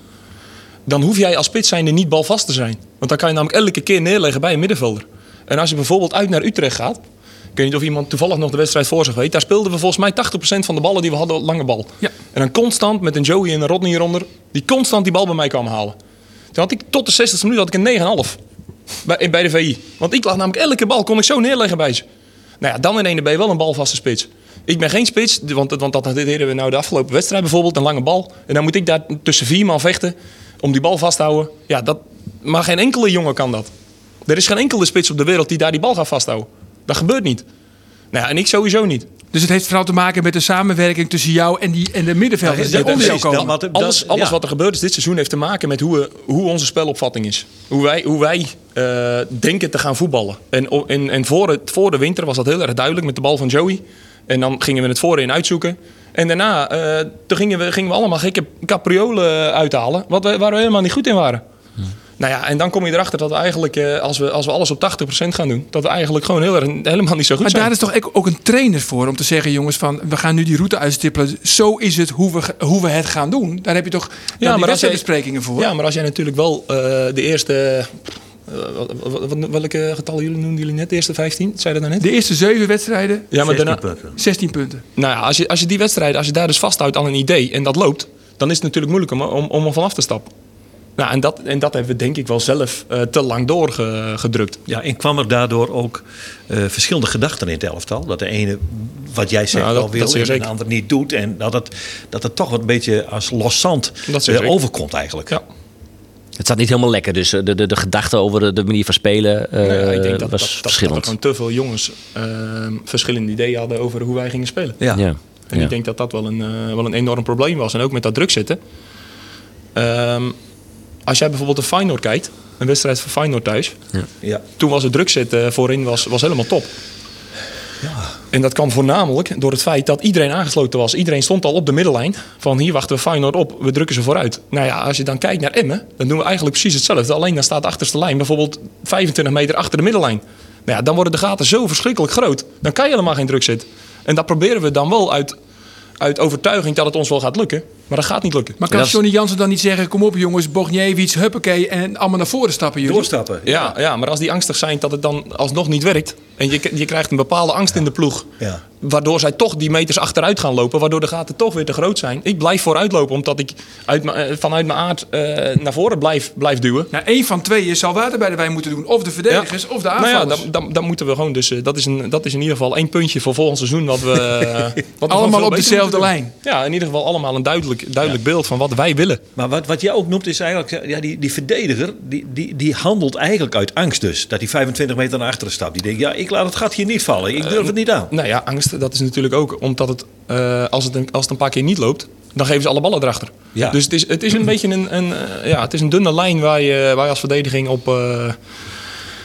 dan hoef jij als spits zijnde niet balvast te zijn. Want dan kan je namelijk elke keer neerleggen bij een middenvelder. En als je bijvoorbeeld uit naar Utrecht gaat... Ik weet niet of iemand toevallig nog de wedstrijd voor zich weet. Daar speelden we volgens mij 80% van de ballen die we hadden lange bal. Ja. En dan constant met een Joey en een Rodney eronder... die constant die bal bij mij kwamen halen. Toen had ik tot de 60 minuut had ik een 9,5 bij, bij de VI. Want ik lag namelijk elke bal kon ik zo neerleggen bij ze. Nou ja, dan in ene ben je wel een balvaste spits. Ik ben geen spits, want, want dat deden we nou de afgelopen wedstrijd bijvoorbeeld. Een lange bal. En dan moet ik daar tussen vier man vechten om die bal vast te houden. Ja, dat, maar geen enkele jongen kan dat. Er is geen enkele spits op de wereld die daar die bal gaat vasthouden. Dat gebeurt niet. Nou ja, en ik sowieso niet. Dus het heeft vooral te maken met de samenwerking tussen jou en, die, en de middenvelders Ja, die onder jou komen. Dat- wat- dat- Alles, alles ja. wat er gebeurd is dit seizoen heeft te maken met hoe, we, hoe onze spelopvatting is. Hoe wij, hoe wij eh, denken te gaan voetballen. En, en, en voor, het, voor de winter was dat heel erg duidelijk met de bal van Joey. En dan gingen we het voorin uitzoeken. En daarna eh, toen gingen, we, gingen we allemaal gekke capriolen uithalen. Wat we, waar we helemaal niet goed in waren. Nou ja, en dan kom je erachter dat we eigenlijk, eh, als, we, als we alles op 80% gaan doen, dat we eigenlijk gewoon heel erg, helemaal niet zo goed Maar zijn. daar is toch ook- een trainer voor om te zeggen, jongens, van we gaan nu die route uitstippelen. Zo is het hoe we, hoe we het gaan doen. Daar heb je toch ja, maar als jij- wedstrijdbesprekingen voor. Ja, maar als jij natuurlijk wel eh, de eerste. eh, wat- wat- wat- welke getallen jullie noemden jullie net? De eerste 15? Zei je dat nou net? De eerste zeven wedstrijden, Ja, maar 16 daarna. punten. 16 punten. Nou ja, als je, als je die wedstrijd, als je daar dus vasthoudt aan een idee en dat loopt, dan is het natuurlijk moeilijk om, om, om er vanaf te stappen. Nou, en dat, en dat hebben we denk ik wel zelf eh, te lang doorgedrukt. Ja, en kwam er daardoor ook eh, verschillende gedachten in het elftal? Dat de ene, wat jij zegt, Nou, dat- wel wil en de ander niet doet. En dat het, dat het toch wat een beetje als loszand Dat zeer eh, overkomt eigenlijk. Ja. Het zat niet helemaal lekker, dus de, de, de gedachte over de, de manier van spelen Nou ja, ik denk dat, was dat, dat, dat er verschillend. gewoon te veel jongens eh, verschillende ideeën hadden over hoe wij gingen spelen. Ja. ja. En Ja. ik denk dat dat wel een, wel een enorm probleem was. En ook met dat druk zitten. Ehm, als jij bijvoorbeeld een Feyenoord kijkt, een wedstrijd van Feyenoord thuis. Ja. Toen was het druk zitten voorin was, was helemaal top. En dat kwam voornamelijk door het feit dat iedereen aangesloten was. Iedereen stond al op de middellijn. Van hier wachten we Feyenoord op, we drukken ze vooruit. Nou ja, als je dan kijkt naar Emmen, dan doen we eigenlijk precies hetzelfde. Alleen dan staat de achterste lijn bijvoorbeeld 25 meter achter de middellijn. Nou ja, dan worden de gaten zo verschrikkelijk groot. Dan kan je helemaal geen druk zitten. En dat proberen we dan wel uit, uit overtuiging dat het ons wel gaat lukken. Maar dat gaat niet lukken. Maar kan is- Johnny Jansen dan niet zeggen... kom op jongens, Bogniewicz, huppakee... en allemaal naar voren stappen jullie? Doorstappen. Ja, ja, maar als die angstig zijn dat het dan alsnog niet werkt. En je, je krijgt een bepaalde angst in de ploeg. Ja. Waardoor zij toch die meters achteruit gaan lopen. Waardoor de gaten toch weer te groot zijn. Ik blijf vooruit lopen omdat ik uit eh, vanuit mijn aard eh, naar voren blijf, blijf duwen. Nou, één van tweeën zal water bij de wijn moeten doen. Of de verdedigers of de Nou aanvallers. ja, dan, dan, dan moeten we gewoon dus... eh, dat, is een, dat is in ieder geval één puntje voor volgend seizoen. Wat we, (laughs) wat we gewoon Allemaal op dezelfde moeten doen. lijn. Ja, in ieder geval allemaal een duidelijk, duidelijk beeld van wat wij willen. Maar wat, wat jij ook noemt is eigenlijk, ja, die, die verdediger, die, die, die handelt eigenlijk uit angst dus. Dat hij 25 meter naar achteren stapt. Die denkt, ja, ik laat het gat hier niet vallen. Ik durf het niet aan. Nou ja, angst, dat is natuurlijk ook omdat het, eh, als, het een, als het een paar keer niet loopt, dan geven ze alle ballen erachter. Ja. Dus het is, het is een beetje een, een, eh, ja, het is een dunne lijn waar je, waar je als verdediging op, eh,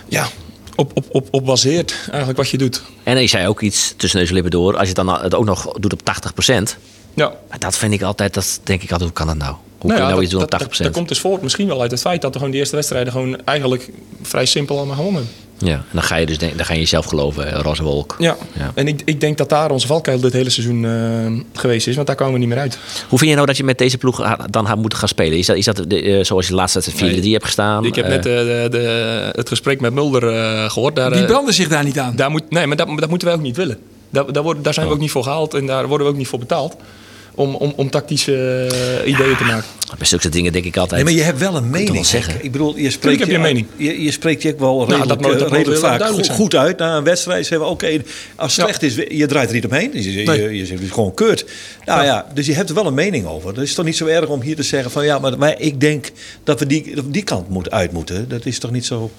ja, op, op, op, op baseert, eigenlijk wat je doet. En je zei ook iets tussen neus en lippen door. Als je het dan het ook nog doet op 80%. Ja. Maar dat vind ik altijd, dat denk ik altijd, hoe kan dat nou? Hoe Nou kun je ja, nou iets doen dat, op 80%? dat, dat komt dus voort misschien wel uit het feit dat we gewoon die eerste wedstrijden gewoon eigenlijk vrij simpel allemaal gewonnen hebben. Ja, en dan ga je dus denk, dan ga je jezelf geloven, roze wolk. Ja. Ja. en ik, ik denk dat daar onze valkuil dit hele seizoen eh, geweest is, want daar komen we niet meer uit. Hoe vind je nou dat je met deze ploeg ha- dan gaat moeten gaan spelen? Is dat, is dat de, eh, zoals je de laatste wedstrijd 4-3 hebt gestaan? Ik heb Eh, net de, de, het gesprek met Mulder eh, gehoord. Daar, Die branden zich daar niet aan. Daar moet, nee, maar dat, dat moeten wij ook niet willen. Daar, daar, worden, daar zijn we ook niet voor gehaald en daar worden we ook niet voor betaald. Om, om, om tactische eh, ideeën te maken. Bij zulke dingen denk ik altijd. Nee, maar je hebt wel een mening. wel zeggen? Ik bedoel, je spreekt heb je een mening. Je, je spreekt je ook wel dat redelijk, dat eh, redelijk heel vaak goed, goed uit. Na een wedstrijd zeggen we, oké, als het Ja. slecht is, je draait er niet omheen. Je, je, Nee. je, je zegt gewoon keurt. Nou ja. dus je hebt er wel een mening over. Het is toch niet zo erg om hier te zeggen van, ja, maar, maar ik denk dat we die, dat die kant moet, uit moeten. Dat is toch niet zo...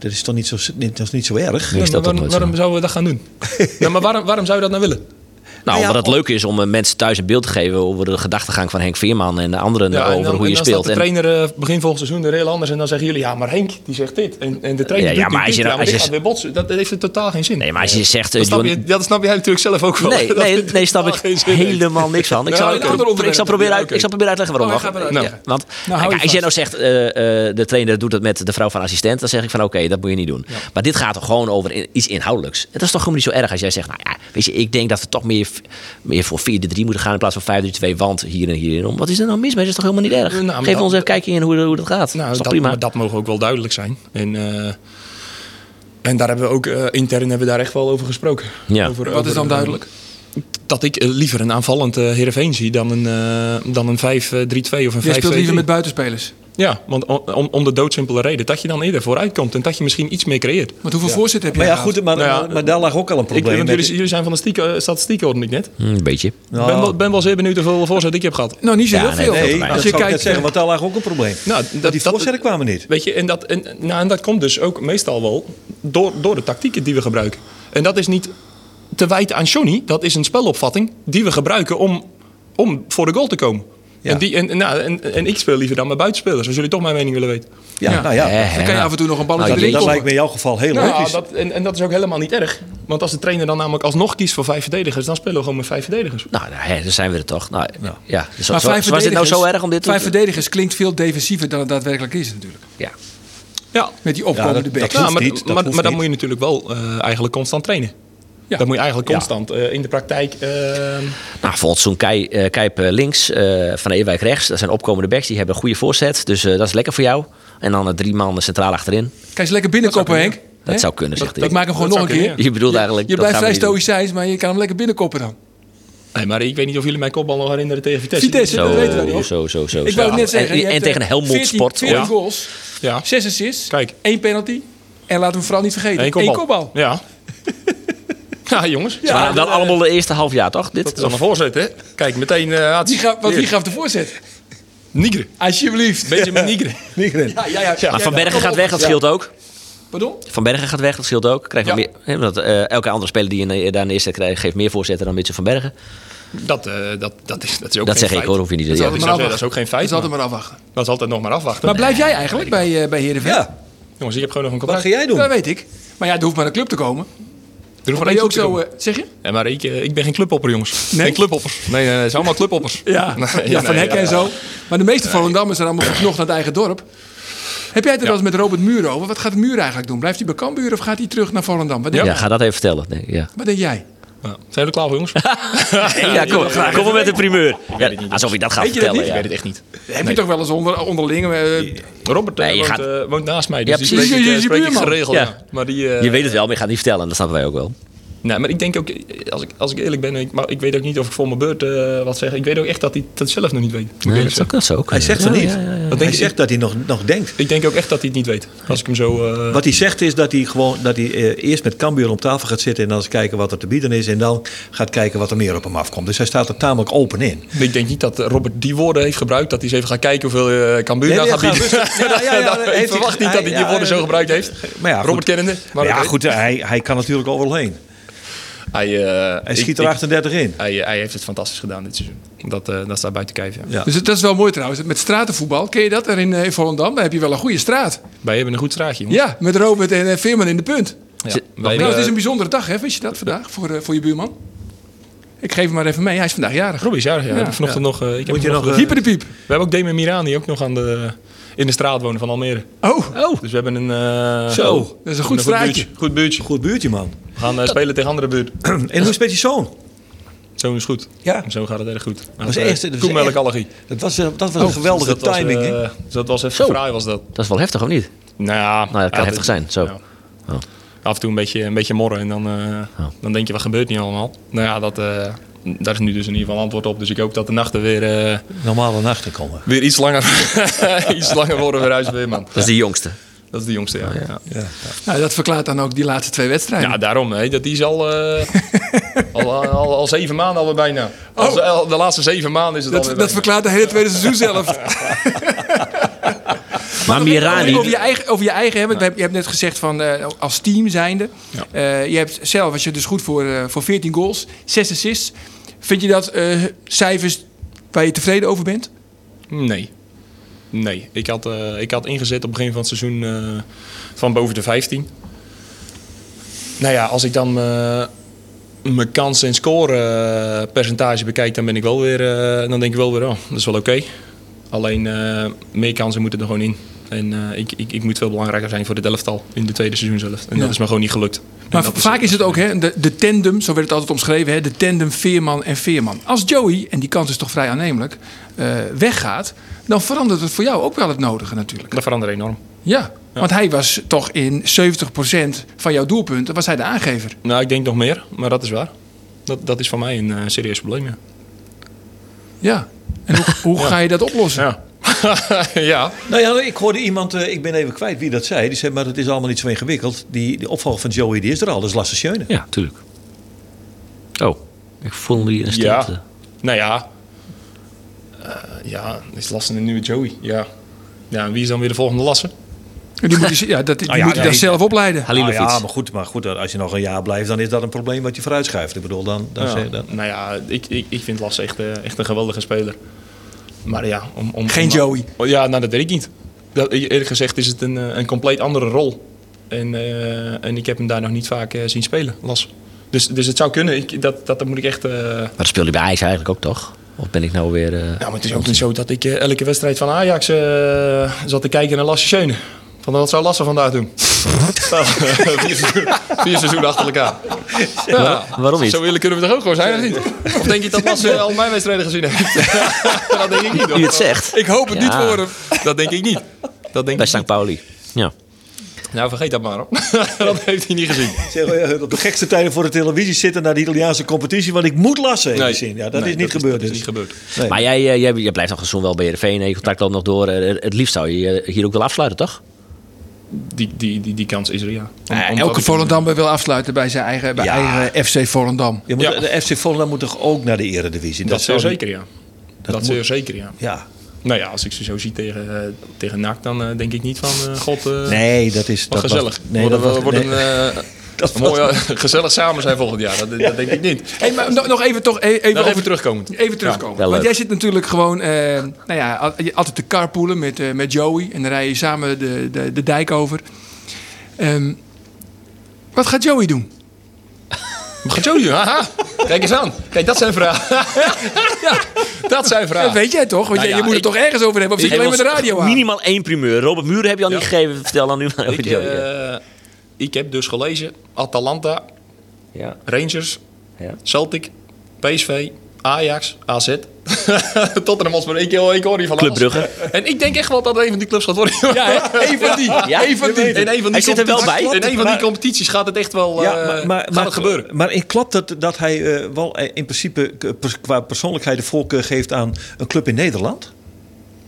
Dat is toch niet zo, dat is niet zo erg? Nee, dat waarom, waarom zo? zouden we dat gaan doen? (laughs) nou, maar waarom, waarom zou je dat nou willen? Nou, Nou ja, omdat het leuk is om eh, mensen thuis een beeld te geven over de gedachtegang van Henk Veerman en de anderen Ja, en over dan- hoe je en dan speelt. staat de En- trainer eh, begin volgend seizoen er heel anders en dan zeggen jullie ja, maar Henk die zegt dit en, en de trainer Ja, ja, doet maar als je dit. nou- ja, maar als je- weer botsen. Dat, dat heeft totaal geen zin. nee, maar als je zegt... eh, dat, snap je, dat snap jij natuurlijk zelf ook wel. Nee, (laughs) Dat nee, nee, snap ik helemaal niks van. Ik (laughs) Ja, zal, ik, zal proberen uit, ik zal proberen uitleggen waarom. Nou. Want Nou, als jij nou zegt, eh, eh, de trainer doet het met de vrouw van assistent, dan zeg ik van oké, dat moet je niet doen. Maar dit gaat toch gewoon over iets inhoudelijks. Het is toch gewoon niet zo erg als jij zegt, nou ja, weet je, ik denk dat we toch meer, meer voor 4-3 moeten gaan in plaats van 5-3-2, want hier en hier en om. Wat is er nou mis mee? Dat is toch helemaal niet erg? Nou, Geef dat- ons even kijken in hoe, hoe dat gaat. Nou, dat is toch dat, prima? maar dat mogen ook wel duidelijk zijn. En, eh, en daar hebben we ook eh, intern hebben we daar echt wel over gesproken. Ja. Over, Wat is dan duidelijk? Dat ik eh, liever een aanvallend eh Heerenveen zie dan een, dan een 5-3-2 of een 5-2-3. Jij speelt liever met buitenspelers. Ja, want om, om, de doodsimpele reden dat je dan eerder vooruit komt en dat je misschien iets meer creëert. Want hoeveel voorzet heb je Maar ja, goed, maar, Nou ja, maar, maar daar lag ook al een Ik, probleem. met- jullie, jullie zijn van de stieke, eh, statistieken, hoorde ik net. Een beetje. Ik ben, wel, ben wel zeer benieuwd hoeveel voorzet ik heb gehad. Nou, niet zo Ja, heel veel. nee, Nee, Als je ik net kijkt, zeggen, want daar lag ook een probleem. Nou, dat, die voorzetten kwamen niet. Weet je, en dat, en, nou, en dat komt dus ook meestal wel door, door de tactieken die we gebruiken. En dat is niet te wijten aan Johnny. Dat is een spelopvatting die we gebruiken om, om voor de goal te komen. Ja. En, die, en, nou, en, en ik speel liever dan met buitenspelers, als jullie toch mijn mening willen weten. Ja, Ja. nou ja. Eh, dan kan je af en toe nog een balletje Nou, erin dat koppen. lijkt me in jouw geval heel Nou, logisch. dat, en, en dat is ook helemaal niet erg. Want als de trainer dan namelijk alsnog kiest voor vijf verdedigers, dan spelen we gewoon met vijf verdedigers. Nou, nou, hè, daar zijn we er toch. Nou, ja. Dus Maar zo- vijf was dit nou zo verdedigers- erg om dit te Vijf verdedigers klinkt veel defensiever dan het daadwerkelijk is natuurlijk. Ja. Ja, Met die Ja, opkomende dat- backs. dat- Ja, maar, niet, dat maar, hoeft maar dan niet. moet je natuurlijk wel eh, eigenlijk constant trainen. Ja. Dat moet je eigenlijk Ja. constant eh, in de praktijk. eh, Nou, volgens zo'n Kai, eh, Kijp eh, links, eh, Van Ewijk rechts. Dat zijn opkomende backs. Die hebben een goede voorzet. Dus eh, dat is lekker voor jou. En dan drie man centraal achterin. Kijk eens lekker binnenkoppen, Dat Henk. Dat zou kunnen, zegt Ik hij. maak hem gewoon Dat nog een keer. kunnen, Je bedoelt eigenlijk... Je dat blijft vrij stoïcijns, maar je kan hem lekker binnenkoppen dan. nee, maar ik weet niet of jullie mijn kopbal nog herinneren tegen Vitesse. Vitesse, dat weten we Zo, nog. zo, zo, zo. Ik zo. wou het net zeggen. En, je tegen Helmond 14 Sport. 14 Ja. goals, Ja, 6 assists, Kijk. 1 penalty. En laten we hem vooral niet vergeten. één Eén kopbal. kopbal. Ja. Ja, jongens. Waren dan allemaal de eerste half jaar, toch? Dit? Dat is dan een voorzet, hè? Kijk, meteen... eh, had Wie gaf, wat, wie gaf de voorzet? Nigre. Alsjeblieft. Benjamin Nigre. (laughs) Nigren. Ja, ja, ja. Maar Van Bergen gaat weg, dat scheelt ook. Pardon? Van Bergen gaat weg, dat scheelt ook. Krijgt Ja. meer, want, eh, elke andere speler die in, eh, daar in de eerste krijgt, geeft meer voorzetten dan Mitchell van Bergen. Dat, eh, dat, dat, is, dat is ook Dat geen zeg ik hoor, hoef je niet te Dat Ja, is zeggen. dat ook geen feit. Dat is altijd maar afwachten. Dat is altijd nog maar afwachten. Maar blijf jij eigenlijk bij, eh bij Heerenveen? Ja, Jongens, ik heb gewoon nog een wat contract. ga jij doen? Dat weet ik. Maar ja, er hoeft maar een club te komen. Er hoeft Ben maar je ook zo... eh, zeg je? Ja, maar ik, eh, ik ben geen clubhopper, jongens. Nee? Geen clubhoppers. Nee, nee, nee, het zijn allemaal clubhoppers. (laughs) Ja, (laughs) Nee, ja van nee, Hekken en ja. zo. Maar de meeste Volendammers zijn allemaal verknocht naar het eigen dorp. Heb jij het er wel eens met Robert Muur over? Wat gaat Muur eigenlijk doen? Blijft hij bij Cambuur of gaat hij terug naar Volendam? Wat denk, Ja, ga dat even vertellen. Nee, ja. wat denk jij? Ja. Zijn we er klaar voor, jongens? (laughs) Ja, kom, kom maar met de primeur. Ja, alsof je dat gaat Weet je dat vertellen. niet? Ik weet het echt niet. Heb je toch wel eens onder, onderling... eh, Robert eh, Nee, je woont, gaat- eh, woont naast mij, dus Ja, die precies. spreek ik, Je- geregeld. Ja. Ja. Maar die, eh, Je weet het wel, maar je gaat het niet vertellen. Dat snappen wij ook wel. Nee, maar ik denk ook, als ik, als ik eerlijk ben, ik, maar ik weet ook niet of ik voor mijn beurt eh, wat zeg. Ik weet ook echt dat hij dat zelf nog niet weet. Nee, dat, ook, dat ook. Hij zegt het Ja, niet. ja, ja, ja. Dat denk Hij ik, zegt dat hij nog, nog denkt. ik denk ook echt dat hij het niet weet. Als ik hem zo... eh, Wat hij zegt is dat hij gewoon dat hij eh, eerst met Cambuur om tafel gaat zitten en dan eens kijken wat er te bieden is en dan gaat kijken wat er meer op hem afkomt. Dus hij staat er tamelijk open in. Ik denk niet dat Robert die woorden heeft gebruikt. Dat hij eens even gaat kijken hoeveel uh, Cambuur Nee, nou nee, gaat ga bieden. rustig. (laughs) Ja, ja, ja, ik verwacht niet dat hij die woorden zo gebruikt heeft. Maar ja. Robert kennende. Maar ja, goed, hij, hij kan natuurlijk overal heen. Hij, eh, Hij ik- schiet er ik- 38 in. Hij, hij heeft het fantastisch gedaan dit seizoen. Dat, eh, dat staat buiten kijf. Ja. Ja. Dus het- dat is wel mooi trouwens. Met stratenvoetbal, ken je dat? Er in, eh, in Volendam, daar heb je wel een goede straat. Wij hebben een goed straatje. jongens. Ja, met Robert en eh, Veerman in de punt. Ja. Wij Nou, het is een bijzondere dag, hè? Wist je dat vandaag voor, eh, voor je buurman? Ik geef hem maar even mee. Hij is vandaag jarig. Robbie is jarig, ja. Heb vanochtend nog... eh, ik heb Moet je hem nog, nog eh, de piep. we hebben ook Damon Mirani ook nog aan de, in de straat wonen van Almere. Oh, Oh, Dus we hebben een... eh, Zo. dat is een goed straatje. buurtje. Goed buurtje. Goed buurtje, man. We gaan eh, spelen tegen andere buurt. (clears throat) En hoe is het met je zoon? Zo is goed. Ja. Zo gaat het erg goed. Hij was eh, echt- dat was koemelkallergie. Dat was, eh, dat was een geweldige Dus timing, hè? dat was even Zo. fraai was dat. dat is wel heftig, of niet? Nou ja, Nou, dat kan ja, heftig zijn, zo. ja. Oh. Af en toe een beetje, een beetje morren en dan, eh, Oh. dan denk je, wat gebeurt nu allemaal? Nou ja, dat, eh, daar is nu dus in ieder geval antwoord op. Dus ik hoop dat de nachten weer, eh, Normale nachten komen. weer iets langer, (laughs) iets langer worden huis man. Dat is de jongste. Dat is de jongste, ja. ja. Ja. Nou, dat verklaart dan ook die laatste twee wedstrijden. Ja, daarom. Hè. Dat die is al, eh, al, al, al zeven maanden alweer bijna. Al, al- de laatste zeven maanden is het dat, alweer dat bijna. verklaart de hele tweede seizoen zelf. (laughs) Maar Mirani... Over je eigen, over je eigen hebben. Je hebt net gezegd van eh, als team zijnde. Eh, je hebt zelf, als je dus goed voor, eh, voor 14 goals, 6 assists. Vind je dat eh, cijfers waar je tevreden over bent? Nee. Nee. Ik had, eh, ik had ingezet op het begin van het seizoen eh, van boven de 15. Nou ja, als ik dan eh, mijn kansen en scorepercentage bekijk, dan ben ik wel weer, dan denk ik wel weer, oh, dat is wel oké. Alleen meer kansen moeten er gewoon in. En ik, ik, ik moet veel belangrijker zijn voor de elftal in de tweede seizoen zelf. En Ja. dat is me gewoon niet gelukt. Maar vaak is het ook hè, de, de tandem, zo werd het altijd omschreven, hè, de tandem Veerman en Veerman. Als Joey, en die kans is toch vrij aannemelijk, eh, weggaat, dan verandert het voor jou ook wel het nodige natuurlijk. Dat verandert enorm. Ja, want hij was toch in 70% van jouw doelpunten, was hij de aangever. Nou, ik denk nog meer, maar dat is waar. Dat, dat is voor mij een eh, serieus probleem, ja. Ja. En hoe, hoe (laughs) ga je dat oplossen? Ja. (laughs) ja. Nou ja, ik hoorde iemand, eh, ik ben even kwijt wie dat zei. Die zei, maar het is allemaal niet zo ingewikkeld. Die, die opvolger van Joey, die is er al, dat is Lasse Schöne. Ja, tuurlijk. Oh, ik voel hier een Ja. stilte. Nou ja. Eh, ja, is Lassen een nieuwe Joey. Ja. Ja, en wie is dan weer de volgende Lassen? Die moet je, ja, dat, (laughs) die Nou ja, moet je nee, dan zelf opleiden. Nou ja, maar goed, maar goed, als je nog een jaar blijft, dan is dat een probleem wat je vooruitschuift. Ik bedoel, dan, dan Ja. zeg je dat. Nou ja, ik, ik, ik vind Lassen echt, eh, echt een geweldige speler. Maar ja, om... om Geen om- Joey. Oh, ja, nou dat weet ik niet. Dat, eerlijk gezegd is het een, eh, een compleet andere rol. En, eh, en ik heb hem daar nog niet vaak eh, zien spelen, Lassen. Dus, dus het zou kunnen. Ik, dat, dat, dat moet ik echt... eh, Maar dat speelde bij Ajax eigenlijk ook, toch? Of ben ik nou weer... eh, Ja, maar het is ook niet zo dat ik elke wedstrijd van Ajax eh, zat te kijken naar Lasse Schöne. Van wat zou Lasse vandaag doen? Nou, (laughs) vier, seizoenen, vier seizoenen achter elkaar. Ja, waarom niet? Zo eerlijk kunnen we toch ook gewoon zijn, of niet? Of denk je dat Lasse al mijn wedstrijden gezien heeft? (laughs) dat denk ik niet. hoor. U het zegt. Ik hoop het Ja. niet voor hem. Dat denk ik niet. Dat denk Bij ik St. Pauli. Ja. Nou, vergeet dat maar. Hoor. (laughs) dat heeft hij niet gezien. Zeg, eh, op de gekste tijden voor de televisie zitten naar de Italiaanse competitie, want ik moet lassen. in die zin. Ja, dat Nee, is niet gebeurd. Dat is dus. niet gebeurd. Nee. Maar jij, eh, jij, jij blijft nog seizoen wel bij Heerenveen. Je contract loopt nog door. Eh, Het liefst zou je hier ook wel afsluiten, toch? Die, die, die, die kans is er, ja. Om- Ja, omdat elke Volendammer wil afsluiten bij zijn eigen, bij Ja. eigen FC Volendam. Je moet, Ja. De FC Volendam moet toch ook naar de eredivisie? Dat zou zeer zeker, ja. Dat, moet- zeer zeker, ja. Ja, Nou ja, als ik ze zo zie tegen, eh, tegen NAC, dan eh, denk ik niet van... eh, God, Nee, dat is... wat dat gezellig. Was, nee, worden dat we was, worden nee, eh, dat een (laughs) gezellig samen zijn volgend jaar. Dat, dat denk ik niet. Hey, maar nog, nog even toch e- even, Nog over- even terugkomen. Even terugkomen. Want jij zit natuurlijk gewoon, eh, nou ja, altijd te carpoolen met, eh, met Joey. En dan rij je samen de, de, de dijk over. Ehm, wat gaat Joey doen? (laughs) Wat gaat Joey doen? Haha. Kijk eens aan. Kijk, dat zijn vragen. (laughs) ja, dat zijn vragen. Dat weet jij toch? Want Nou ja, je moet het toch ergens over hebben? Of zit je alleen met de radio aan? Minimaal één primeur. Robert Muren heb je al niet gegeven. Vertel dan nu maar over Ik, Joey. eh, ik heb dus gelezen Atalanta, ja. Rangers, Ja. Celtic, PSV, Ajax, AZ. (laughs) Tottenham Hotspur. Ik, ik hoor niet van Club. Brugge. En ik denk echt wel dat het een van die clubs gaat worden. Ja, één (laughs) van die. Ja, Eén van die. In een van die Hij zit er wel competities- bij. In een van die competities gaat het echt wel Ja, eh, maar, maar, gaat maar, het gebeuren. Maar ik klopt dat, dat hij eh, wel eh, in principe qua persoonlijkheid de voorkeur geeft aan een club in Nederland?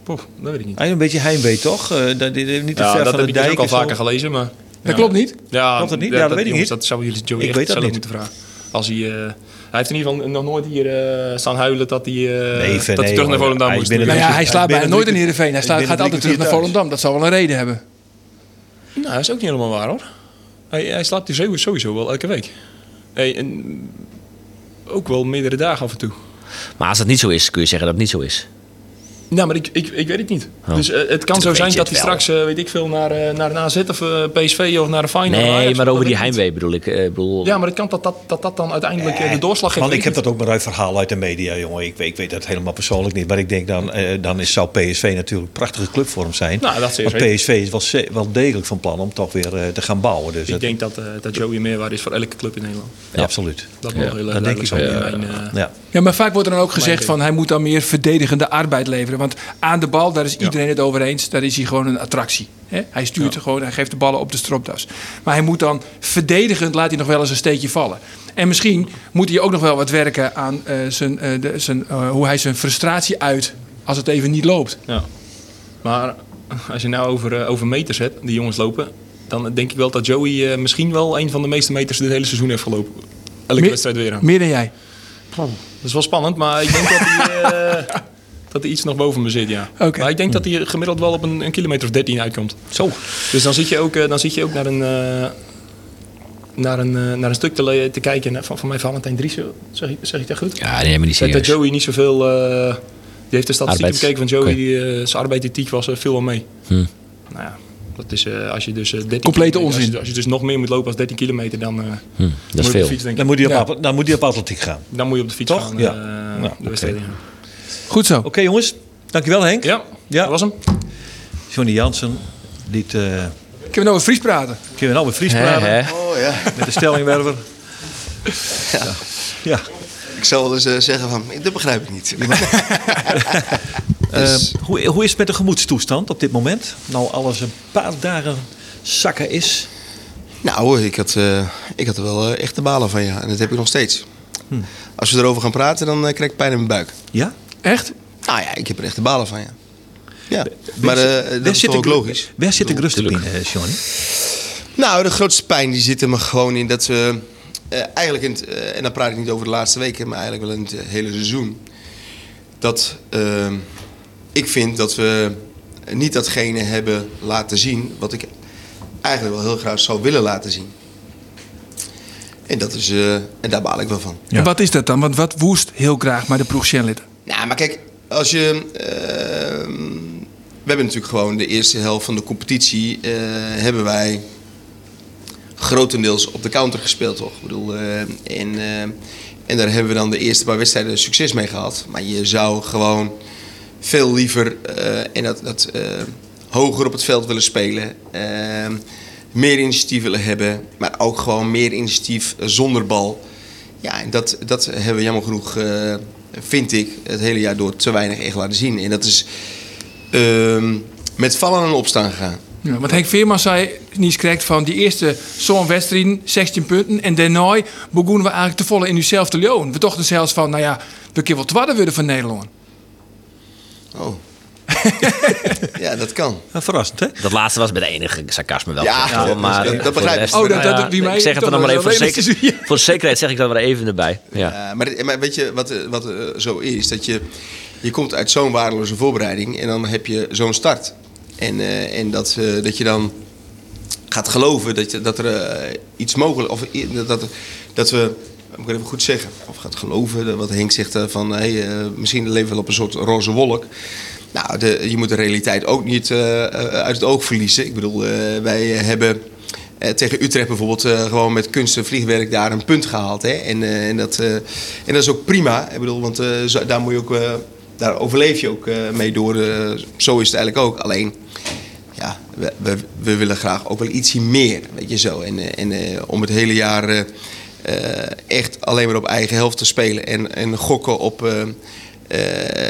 Poeh, dat weet ik niet. Hij is een beetje heimwee, toch? Eh, dat, niet te Ja, ver dat van heb de ik dus ook al en vaker gelezen, maar... Dat ja. klopt niet. Ja, Klopt dat niet? Ja, dat weet ik jongens, niet. Dat zou jullie Joey Ik echt weet dat zelf niet. moeten vragen. Als hij, eh, hij heeft in ieder geval nog nooit hier eh, staan huilen dat hij, eh, Nee, dat hij terug naar. Volendam Hij moest. Nou ja, hij is bijna nooit in Heerenveen. Hij slaat, gaat altijd terug naar Volendam. Dat zal wel een reden hebben. Nou, dat is ook niet helemaal waar hoor. Hij, hij slaapt hier sowieso- sowieso wel elke week. Hey, en ook wel meerdere dagen af en toe. Maar als dat niet zo is, kun je zeggen dat het niet zo is. Nou, maar ik, ik, ik weet het niet. Oh. Dus eh, het kan zo zijn dat hij straks, eh, weet ik veel, naar, eh, naar een AZ of PSV of naar een of Nee, Ajax, maar over die niet. heimwee bedoel ik. bedoel, Ja, maar het kan dat dat, dat, dat dan uiteindelijk eh, de doorslag geeft. Man, ik heb dat ook maar uit verhaal uit de media, jongen. Ik weet, ik weet dat helemaal persoonlijk niet. Maar ik denk dan, eh, dan is, zou PSV natuurlijk een prachtige club voor hem zijn. Nou, dat Want zeker. PSV is wel, wel degelijk van plan om toch weer eh, te gaan bouwen. Dus Ik het- denk dat, dat Joey meerwaarde is voor elke club in Nederland. ja, absoluut. Dat moet heel erg denk ik eh, Ja. Ja, maar vaak wordt er dan ook gezegd van hij moet dan meer verdedigende arbeid leveren. Want aan de bal, daar is iedereen het over eens, daar is hij gewoon een attractie. Hè? Hij stuurt er gewoon, hij geeft de ballen op de stropdas. Maar hij moet dan verdedigend, laat hij nog wel eens een steekje vallen. En misschien moet hij ook nog wel wat werken aan eh, zijn, eh, de, zijn, eh, hoe hij zijn frustratie uit als het even niet loopt. Ja. Maar als je nou over, over meters hebt, die jongens lopen, dan denk ik wel dat Joey misschien wel een van de meeste meters dit hele seizoen heeft gelopen. Elke Meer- wedstrijd weer aan. Meer dan jij. Dat is wel spannend, maar ik denk dat hij, (laughs) dat hij iets nog boven me zit, ja. Oké. Maar ik denk dat hij gemiddeld wel op een, een kilometer of 13 uitkomt. Zo. Dus dan zit je ook, eh, dan zit je ook naar een, eh, naar een, eh, naar een stuk te, te kijken van, van mij Valentijn Driessen. Zeg, ik- zeg ik dat goed? Ja, die neem me niet Dat, dat serieus. Joey niet zoveel... eh die heeft de statistiek Arbeids- bekeken van Joey. Die, eh, zijn arbeidethiek was er veel wel mee. Hm. Nou ja, dat is eh, als je dus... eh, 13 Complete onzin. Als je, als je dus nog meer moet lopen als 13 kilometer, dan, eh Hm, moet dat je is op de veel. fiets, denk ik. Dan moet hij op, Ja. dan moet hij op atletiek gaan. Dan moet je op de fiets Toch? gaan. Ja. de wedstrijd. Goed zo. Oké jongens, dankjewel Henk. Ja, Ja. dat was hem. Johnny Jansen, dit... eh Kunnen we nou over Fries praten? kunnen we nou weer Fries praten hè? Oh ja. met de stellingwerver. Ja. ja. Ik zou wel eens eh, zeggen van, dat begrijp ik niet. (laughs) (laughs) Eh, Dus- hoe, hoe is het met de gemoedstoestand op dit moment? Nou alles een paar dagen zakken is. nou, ik had, eh, ik had er wel echt de balen van, ja. En dat heb ik nog steeds. Als we erover gaan praten, dan krijg ik pijn in mijn buik. Ja? Echt? Nou ja, ik heb er echt de balen van, ja. Ja, maar eh, dat is toch ook logisch. Waar zit de rustpijn, eh, Johnny? Nou, de grootste pijn die zit er me gewoon in dat we... eh, eigenlijk, in het, eh, en dan praat ik niet over de laatste weken, maar eigenlijk wel in het hele seizoen. Dat ik vind dat we niet datgene hebben laten zien wat ik eigenlijk wel heel graag zou willen laten zien. En, dat is, eh, en daar baal ik wel van. Ja. En wat is dat dan? Want wat woest heel graag maar de ploeg? Nou, maar kijk, als je. ehm, we hebben natuurlijk gewoon de eerste helft van de competitie. eh, hebben wij grotendeels op de counter gespeeld, toch? Ik bedoel, eh, en, eh, en daar hebben we dan de eerste paar wedstrijden succes mee gehad. Maar je zou gewoon veel liever en dat, dat, hoger op het veld willen spelen. meer initiatief willen hebben, maar ook gewoon meer initiatief zonder bal. Ja, en dat, dat hebben we jammer genoeg, vind ik, het hele jaar door te weinig echt laten zien. En dat is ehm, met vallen en opstaan gegaan. Ja, want Henk Veerman zei niet correct van die eerste zo'n wedstrijd, 16 punten. En daarna begonnen we eigenlijk te volle in uzelf te leeuwen. We dachten zelfs van, nou ja, we kunnen wel twadden worden van Nederland. Oh. (laughs) ja, dat kan. Verrassend, hè? Dat laatste was met enige sarcasme wel. Ja, maar dat- begrijp de ik. Oh, dat- dat- mij ik zeg het dan maar even voor, zeker, voor de zekerheid zeg ik dat maar even erbij. Ja. Ja, maar, maar weet je wat, wat eh, zo is? Dat je je komt uit zo'n waardeloze voorbereiding en dan heb je zo'n start. En, eh, en dat, eh, dat je dan gaat geloven dat, je, dat er iets mogelijk... Of dat, dat we... Moet ik even goed zeggen? Of gaat geloven, dat wat Henk zegt van... Hey, misschien leven we wel op een soort roze wolk. Nou, de, je moet de realiteit ook niet eh, eh, uit het oog verliezen. Ik bedoel, eh, wij hebben... tegen Utrecht bijvoorbeeld gewoon met kunst en vliegwerk daar een punt gehaald. Hè? En, en, dat, en dat is ook prima. Ik bedoel, want daar, moet je ook, daar overleef je ook mee door. zo is het eigenlijk ook. Alleen, ja, we, we, willen graag ook wel ietsje meer. Weet je zo. En, en om het hele jaar echt alleen maar op eigen helft te spelen. En, en gokken op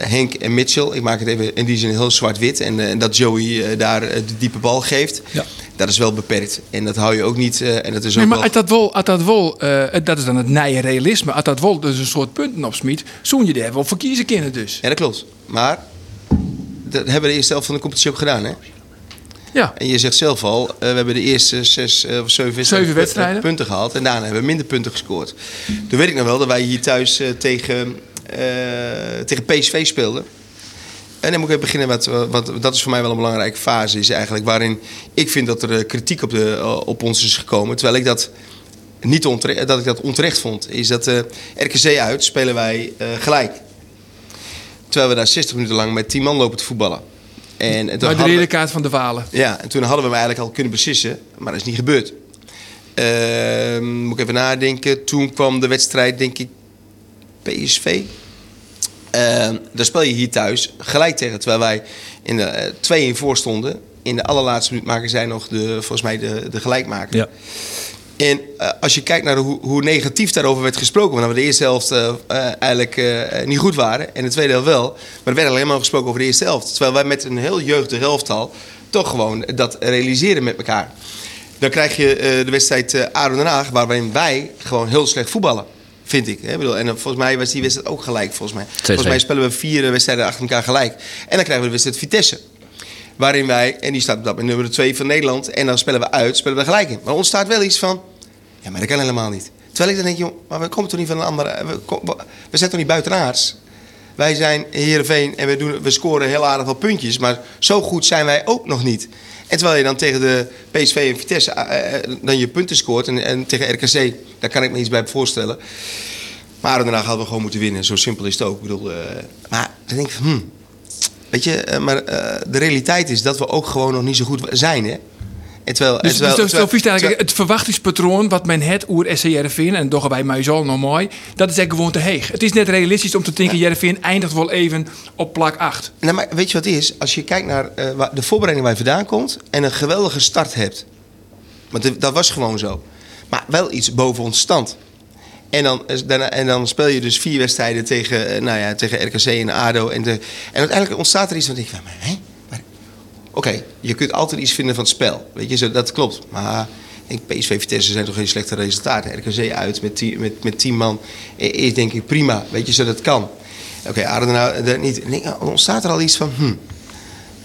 Henk en Mitchell. Ik maak het even in die zin heel zwart-wit. En, eh, en dat Joey eh, daar eh, de diepe bal geeft. Ja. Dat is wel beperkt. En dat hou je ook niet. eh, en dat is ook Nee, maar wel... uit dat uit dat eh, dat is dan het nije realisme. Uit dat dus een soort punten opsmiet, zoen je daar wel voor kiezen kunnen dus. Ja, dat klopt. Maar dat hebben we de eerste helft van de competitie ook gedaan, hè? Ja, En je zegt zelf al, eh, we hebben de eerste zes eh, of zeven wedstrijden, Zeven wedstrijden. pu- punten gehaald. En daarna hebben we minder punten gescoord. Toen weet ik nog wel dat wij hier thuis eh, tegen, eh, tegen PSV speelden. En dan moet ik even beginnen met, eh, wat dat is voor mij wel een belangrijke fase, is eigenlijk waarin ik vind dat er eh, kritiek op, de, eh, op ons is gekomen. Terwijl ik dat niet onterecht, dat ik dat onterecht vond. Is dat eh, RKC uit spelen wij eh, gelijk. Terwijl we daar 60 minuten lang met 10 man lopen te voetballen. En, maar de rode kaart van de Walen. ja, en toen hadden we hem eigenlijk al kunnen beslissen, maar dat is niet gebeurd. Ehm, moet ik even nadenken. Toen kwam de wedstrijd, denk ik, PSV. Ehm daar speel je hier thuis gelijk tegen, terwijl wij in de eh, 2-1 voor stonden. In de allerlaatste minuut maken zij nog de, volgens mij de, de gelijkmaker. Ja. En eh, als je kijkt naar hoe, hoe negatief daarover werd gesproken, want we de eerste helft eh, eh, eigenlijk eh, niet goed waren en de tweede helft wel, maar er werd alleen maar gesproken over de eerste helft. Terwijl wij met een heel jeugdig elftal toch gewoon dat realiseren met elkaar. Dan krijg je eh, de wedstrijd eh ADO Den Haag, waarin wij gewoon heel slecht voetballen. Vind ik. Hè? Bedoel, En eh, volgens mij was die wedstrijd ook gelijk. Volgens mij, volgens mij spelen we vier eh, wedstrijden achter elkaar gelijk. En dan krijgen we de wedstrijd Vitesse. Waarin wij, en die staat op dat moment nummer 2 van Nederland. En dan spelen we uit, spelen we gelijk in. Maar ontstaat wel iets van, ja, maar dat kan helemaal niet. Terwijl ik dan denk, joh, maar we komen toch niet van een andere... We, kom- we- we zijn toch niet buitenaards? Wij zijn Heerenveen en we, doen, we scoren heel aardig wat puntjes. Maar zo goed zijn wij ook nog niet. En terwijl je dan tegen de PSV en Vitesse eh, eh, dan je punten scoort. En, en tegen RKC, daar kan ik me iets bij voorstellen. Maar daarna hadden we gewoon moeten winnen. Zo simpel is het ook. Ik bedoel, eh, maar dan denk ik, hmm, weet je, maar de realiteit is dat we ook gewoon nog niet zo goed zijn, hè? En terwijl, en Dus, terwijl, terwijl- eigenlijk terwijl- het verwachtingspatroon wat men het oer SC Jereveen en doch wij mij zo nog mooi, dat is eigenlijk gewoon te heeg. Het is net realistisch om te denken, Jereveen eindigt wel even op plak 8. Nou, maar weet je wat het is? Als je kijkt naar eh, waar de voorbereiding waar je vandaan komt en een geweldige start hebt. Want dat was gewoon zo. Maar wel iets boven ons stand. En dan, daarna- en dan speel je dus vier wedstrijden tegen, eh, nou ja, tegen RKC en ADO. En, de, en uiteindelijk ontstaat er iets van, ik denk, maar, hè? Oké, je kunt altijd iets vinden van het spel. Weet je, zo, dat klopt. Maar ik denk, PSV Vitesse zijn toch geen slechte resultaten. RKC uit met tien, met, met tien man i- is denk ik prima. Weet je, zo dat kan. Oké, ADO nou, dat niet. Dan ontstaat er al iets van, hm.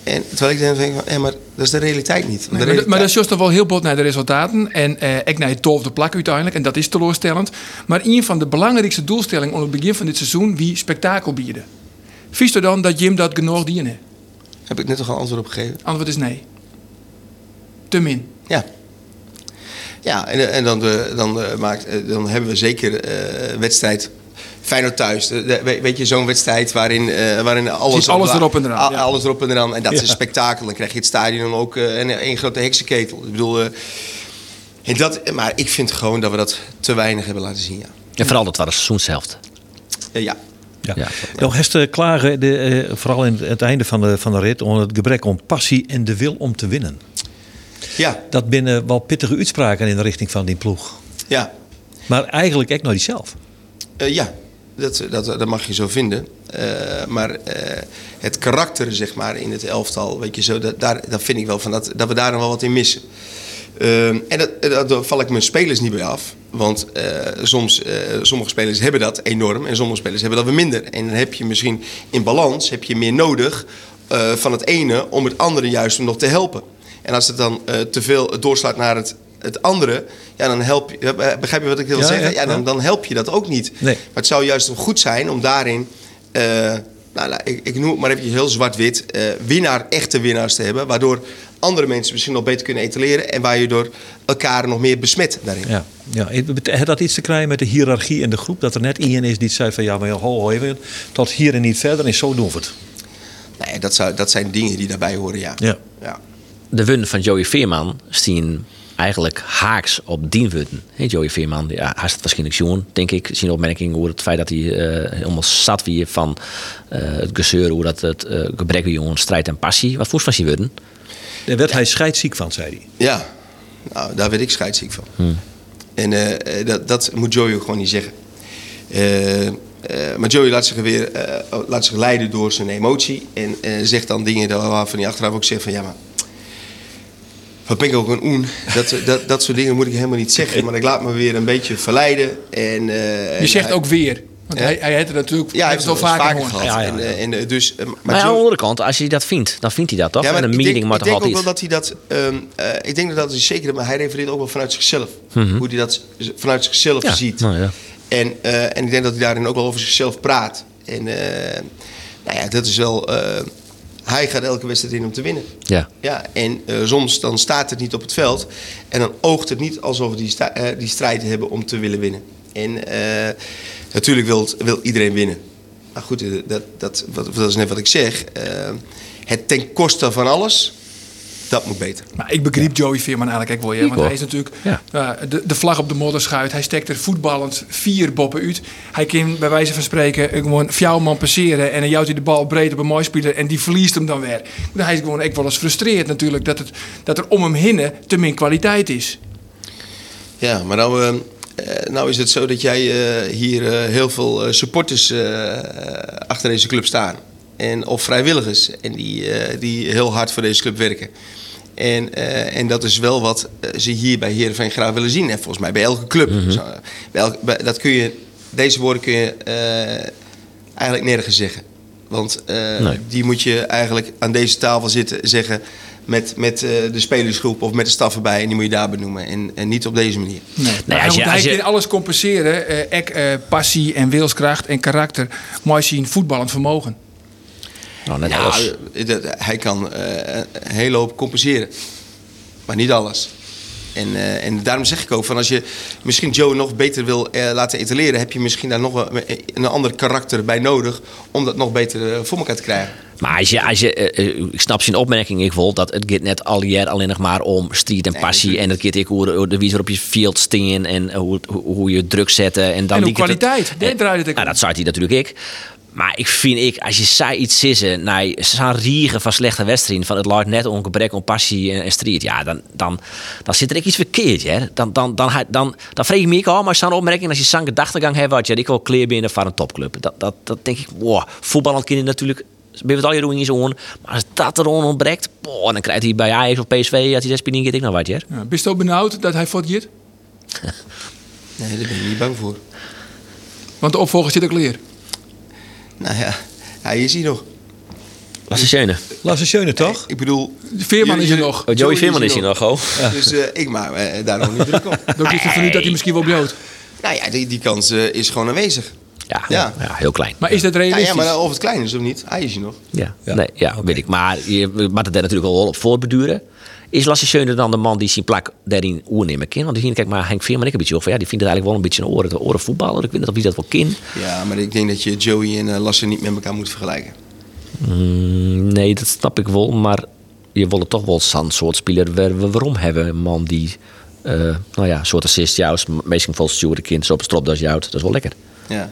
En terwijl ik dan denk, van, hé, maar dat is de realiteit niet. De maar, dat- realiteit- maar dat is juist toch wel heel bot naar de resultaten. En eh, ik naar het twaalfde plak uiteindelijk. En dat is teleurstellend. Maar een van de belangrijkste doelstellingen onder het begin van dit seizoen wie spektakel bieden. Vies er dan dat Jim dat genoeg dienen? Heb ik net toch al antwoord op gegeven? Antwoord is nee. Te min. Ja. Ja, en, en dan, eh, dan, eh, maakt, eh, dan hebben we zeker eh wedstrijd Feyenoord thuis. De- de- we- weet je, zo'n wedstrijd waarin, eh, waarin alles, Ziet alles erop en eraan, Al- ja. Alles erop en eraan. En dat is een spektakel. Dan krijg je het stadion ook eh, en één grote heksenketel. Ik bedoel, eh, en dat, maar ik vind gewoon dat we dat te weinig hebben laten zien, ja. En vooral dat was de seizoenshelft. Ja, ja. Ja. Hester klagen, de, eh, vooral in het einde van de, van de rit, om het gebrek om passie en de wil om te winnen. ja, Dat binnen wel pittige uitspraken in de richting van die ploeg. ja. Maar eigenlijk ook nog niet zelf. Eh, ja, dat, dat, dat mag je zo vinden. Eh, maar het karakter, zeg maar, in het elftal, weet je zo, dat, daar, dat vind ik wel van dat, dat we daar nog wel wat in missen. Ehm, en dat, dat, daar val ik mijn spelers niet bij af. Want eh, soms, eh, sommige spelers hebben dat enorm en sommige spelers hebben dat weer minder. En dan heb je misschien in balans heb je meer nodig eh, van het ene om het andere juist nog te helpen. En als het dan eh, te veel doorslaat naar het, het andere, ja, dan help je. eh, Begrijp je wat ik wil Ja, zeggen? ja, Ja, dan, dan help je dat ook niet. Nee. Maar het zou juist goed zijn om daarin eh, nou, nou, ik, ik noem het maar even heel zwart-wit, eh, winnaar, echte winnaars te hebben. Waardoor andere mensen misschien nog beter kunnen etaleren. En waar je door elkaar nog meer besmet daarin. Ja, ja. Heeft dat iets te krijgen met de hiërarchie in de groep? Dat er net iemand is die zei van ja, maar ho, ho, even, tot hier en niet verder en zo doen we het. Nee, dat, zou, dat zijn dingen die daarbij horen, ja. Ja. ja. De wun van Joey Veerman staan eigenlijk haaks op die wunnen. Hey, Joey Veerman, ja, hij is het waarschijnlijk zien, denk ik. Zien opmerking over het feit dat hij eh, helemaal zat wie van eh, het gezeur, hoe dat het eh, gebrek wie jongen strijd en passie. Wat voest van zijn wunnen? Daar werd hij scheidsziek van, zei hij. Ja, nou, daar werd ik scheidsziek van. En eh, eh, dat, dat moet Joey ook gewoon niet zeggen. Eh, eh, maar Joey laat zich weer eh, laat zich leiden door zijn emotie. En eh, zegt dan dingen daar waarvan hij achteraf ook zegt van ja, maar. Wat ben ik ook een oen? Dat, dat, dat soort dingen moet ik helemaal niet zeggen. Maar ik laat me weer een beetje verleiden. En, eh, Je zegt ook weer. Want Ja. hij, hij heeft het natuurlijk Ja, hij heeft het al wel vaker vaker gehad. Ja, ja, En, eh, en, dus, eh, Maar, ja, aan de andere kant, als hij dat vindt, dan vindt hij dat toch? ja, maar en een ik mening denk, mag ik denk ook altijd wel dat hij dat... ehm, eh, ik denk dat dat is zeker... Maar hij refereert ook wel vanuit zichzelf. Hoe hij dat vanuit zichzelf Ja, ziet. nou ja. En, eh, en ik denk dat hij daarin ook wel over zichzelf praat. En eh, nou ja, dat is wel... hij gaat elke wedstrijd in om te winnen. Ja. Ja, en eh, soms dan staat het niet op het veld. En dan oogt het niet alsof we die, eh, die strijd hebben om te willen winnen. En eh, natuurlijk wil, wil iedereen winnen. Maar goed, dat, dat, wat, dat is net wat ik zeg. Het ten koste van alles, dat moet beter. Maar ik begreep Joey Veerman eigenlijk ook wel. Ja, want hij is natuurlijk Ja. eh, de, de vlag op de modderschuit. Hij steekt er voetballend vier boppen uit. Hij kan bij wijze van spreken gewoon fjouw man passeren. En dan jouwt hij de bal breed op een mooi speler. En die verliest hem dan weer. Hij is gewoon ook wel eens frustreerd natuurlijk. Dat, het, dat er om hem heen te min kwaliteit is. Ja, maar nou, eh, eh, nou is het zo dat jij eh, hier eh, heel veel eh, supporters eh, achter deze club staan. En, of vrijwilligers. En die, eh, die heel hard voor deze club werken. En, eh, en dat is wel wat eh, ze hier bij Heerenveen graag willen zien. En volgens mij bij elke club. Zo, bij elke- bij- dat kun je, deze woorden kun je eh, eigenlijk nergens zeggen. Want eh, Nee. die moet je eigenlijk aan deze tafel zitten zeggen met, met eh, de spelersgroep of met de staf erbij. En die moet je daar benoemen. En, en niet op deze manier. Nee. Nee, hij als je- moet- hij als je- kan alles compenseren. eh ek, passie en wilskracht en karakter. Mooi zien voetballend vermogen. Nou, net Ja, alles. eh, dat- hij kan eh, een hele hoop compenseren. Maar niet alles. En, eh, en daarom zeg ik ook van als je misschien Joe nog beter wil laten etaleren, heb je misschien daar nog een, een ander karakter bij nodig om dat nog beter voor elkaar te krijgen. Maar als je, als je, ik snap zijn opmerking ik wil dat het gaat net al jaar alleen nog maar om strijd en Nee, passie en het gaat ik hoe, de wijze waarop je field staan en hoe, hoe, hoe je druk zetten en dan En kwaliteit, daar draait het ook Nou, dat zei hij natuurlijk ik. Maar ik vind ik, als je zei iets sissen, naar zo'n riegen van slechte wedstrijden, van het laat net om gebrek aan passie en, en strijd, ja, dan, dan, dan zit er echt iets verkeerd, hè. Dan, dan, dan, dan, dan, dan vreeg ik me ook al, maar zo'n opmerking, als je zo'n gedachtegang hebt, wat je, ik wil kleer binnen van een topclub. Dat, dat, dat denk ik, wow, voetbal kind je natuurlijk, het al je in zo'n, maar als dat er ontbreekt, boah, dan krijgt hij bij Ajax of PSV, als hij dat speelt, ik nou wat, hè. Ja, ben je ook benauwd dat hij voortjeert? (laughs) Nee, daar ben ik niet bang voor. Want de opvolger zit ook leer. Nou ja, hij is hier nog. Is schöne. Laat ze schöne toch? Ik bedoel... Veerman is er nog. Oh, Joey Veerman is hier nog, oh. Dus eh, ik maak me daar nog niet druk op. Ook is er vanuit dat hij misschien wel bloot. Nou ja, die, die kans eh, is gewoon aanwezig. Ja, ja. Ja. heel klein. Maar is dat realistisch? ja, maar of het klein is of niet, hij is hier nog. Ja, Ja. Nee, ja weet ik. Maar je mag het daar natuurlijk wel op voorbeduren. Is Lasse Schöne dan de man die zijn plak daarin oernemen kan? Want die vind kijk maar Henk Veerman ik een beetje over. Ja, die vindt het eigenlijk wel een beetje een oren, oren voetballer. Ik weet niet of hij dat wel kan. Ja, maar ik denk dat je Joey en eh, Lasse niet met elkaar moet vergelijken. Mm, nee, dat snap ik wel. Maar je wil het toch wel zo'n soort speler waar we waarom hebben. Een man die, eh, nou ja, soort assist juist. Meestal vol Stewart kind zo op een stropdas jouwt. Dat is wel lekker. Ja.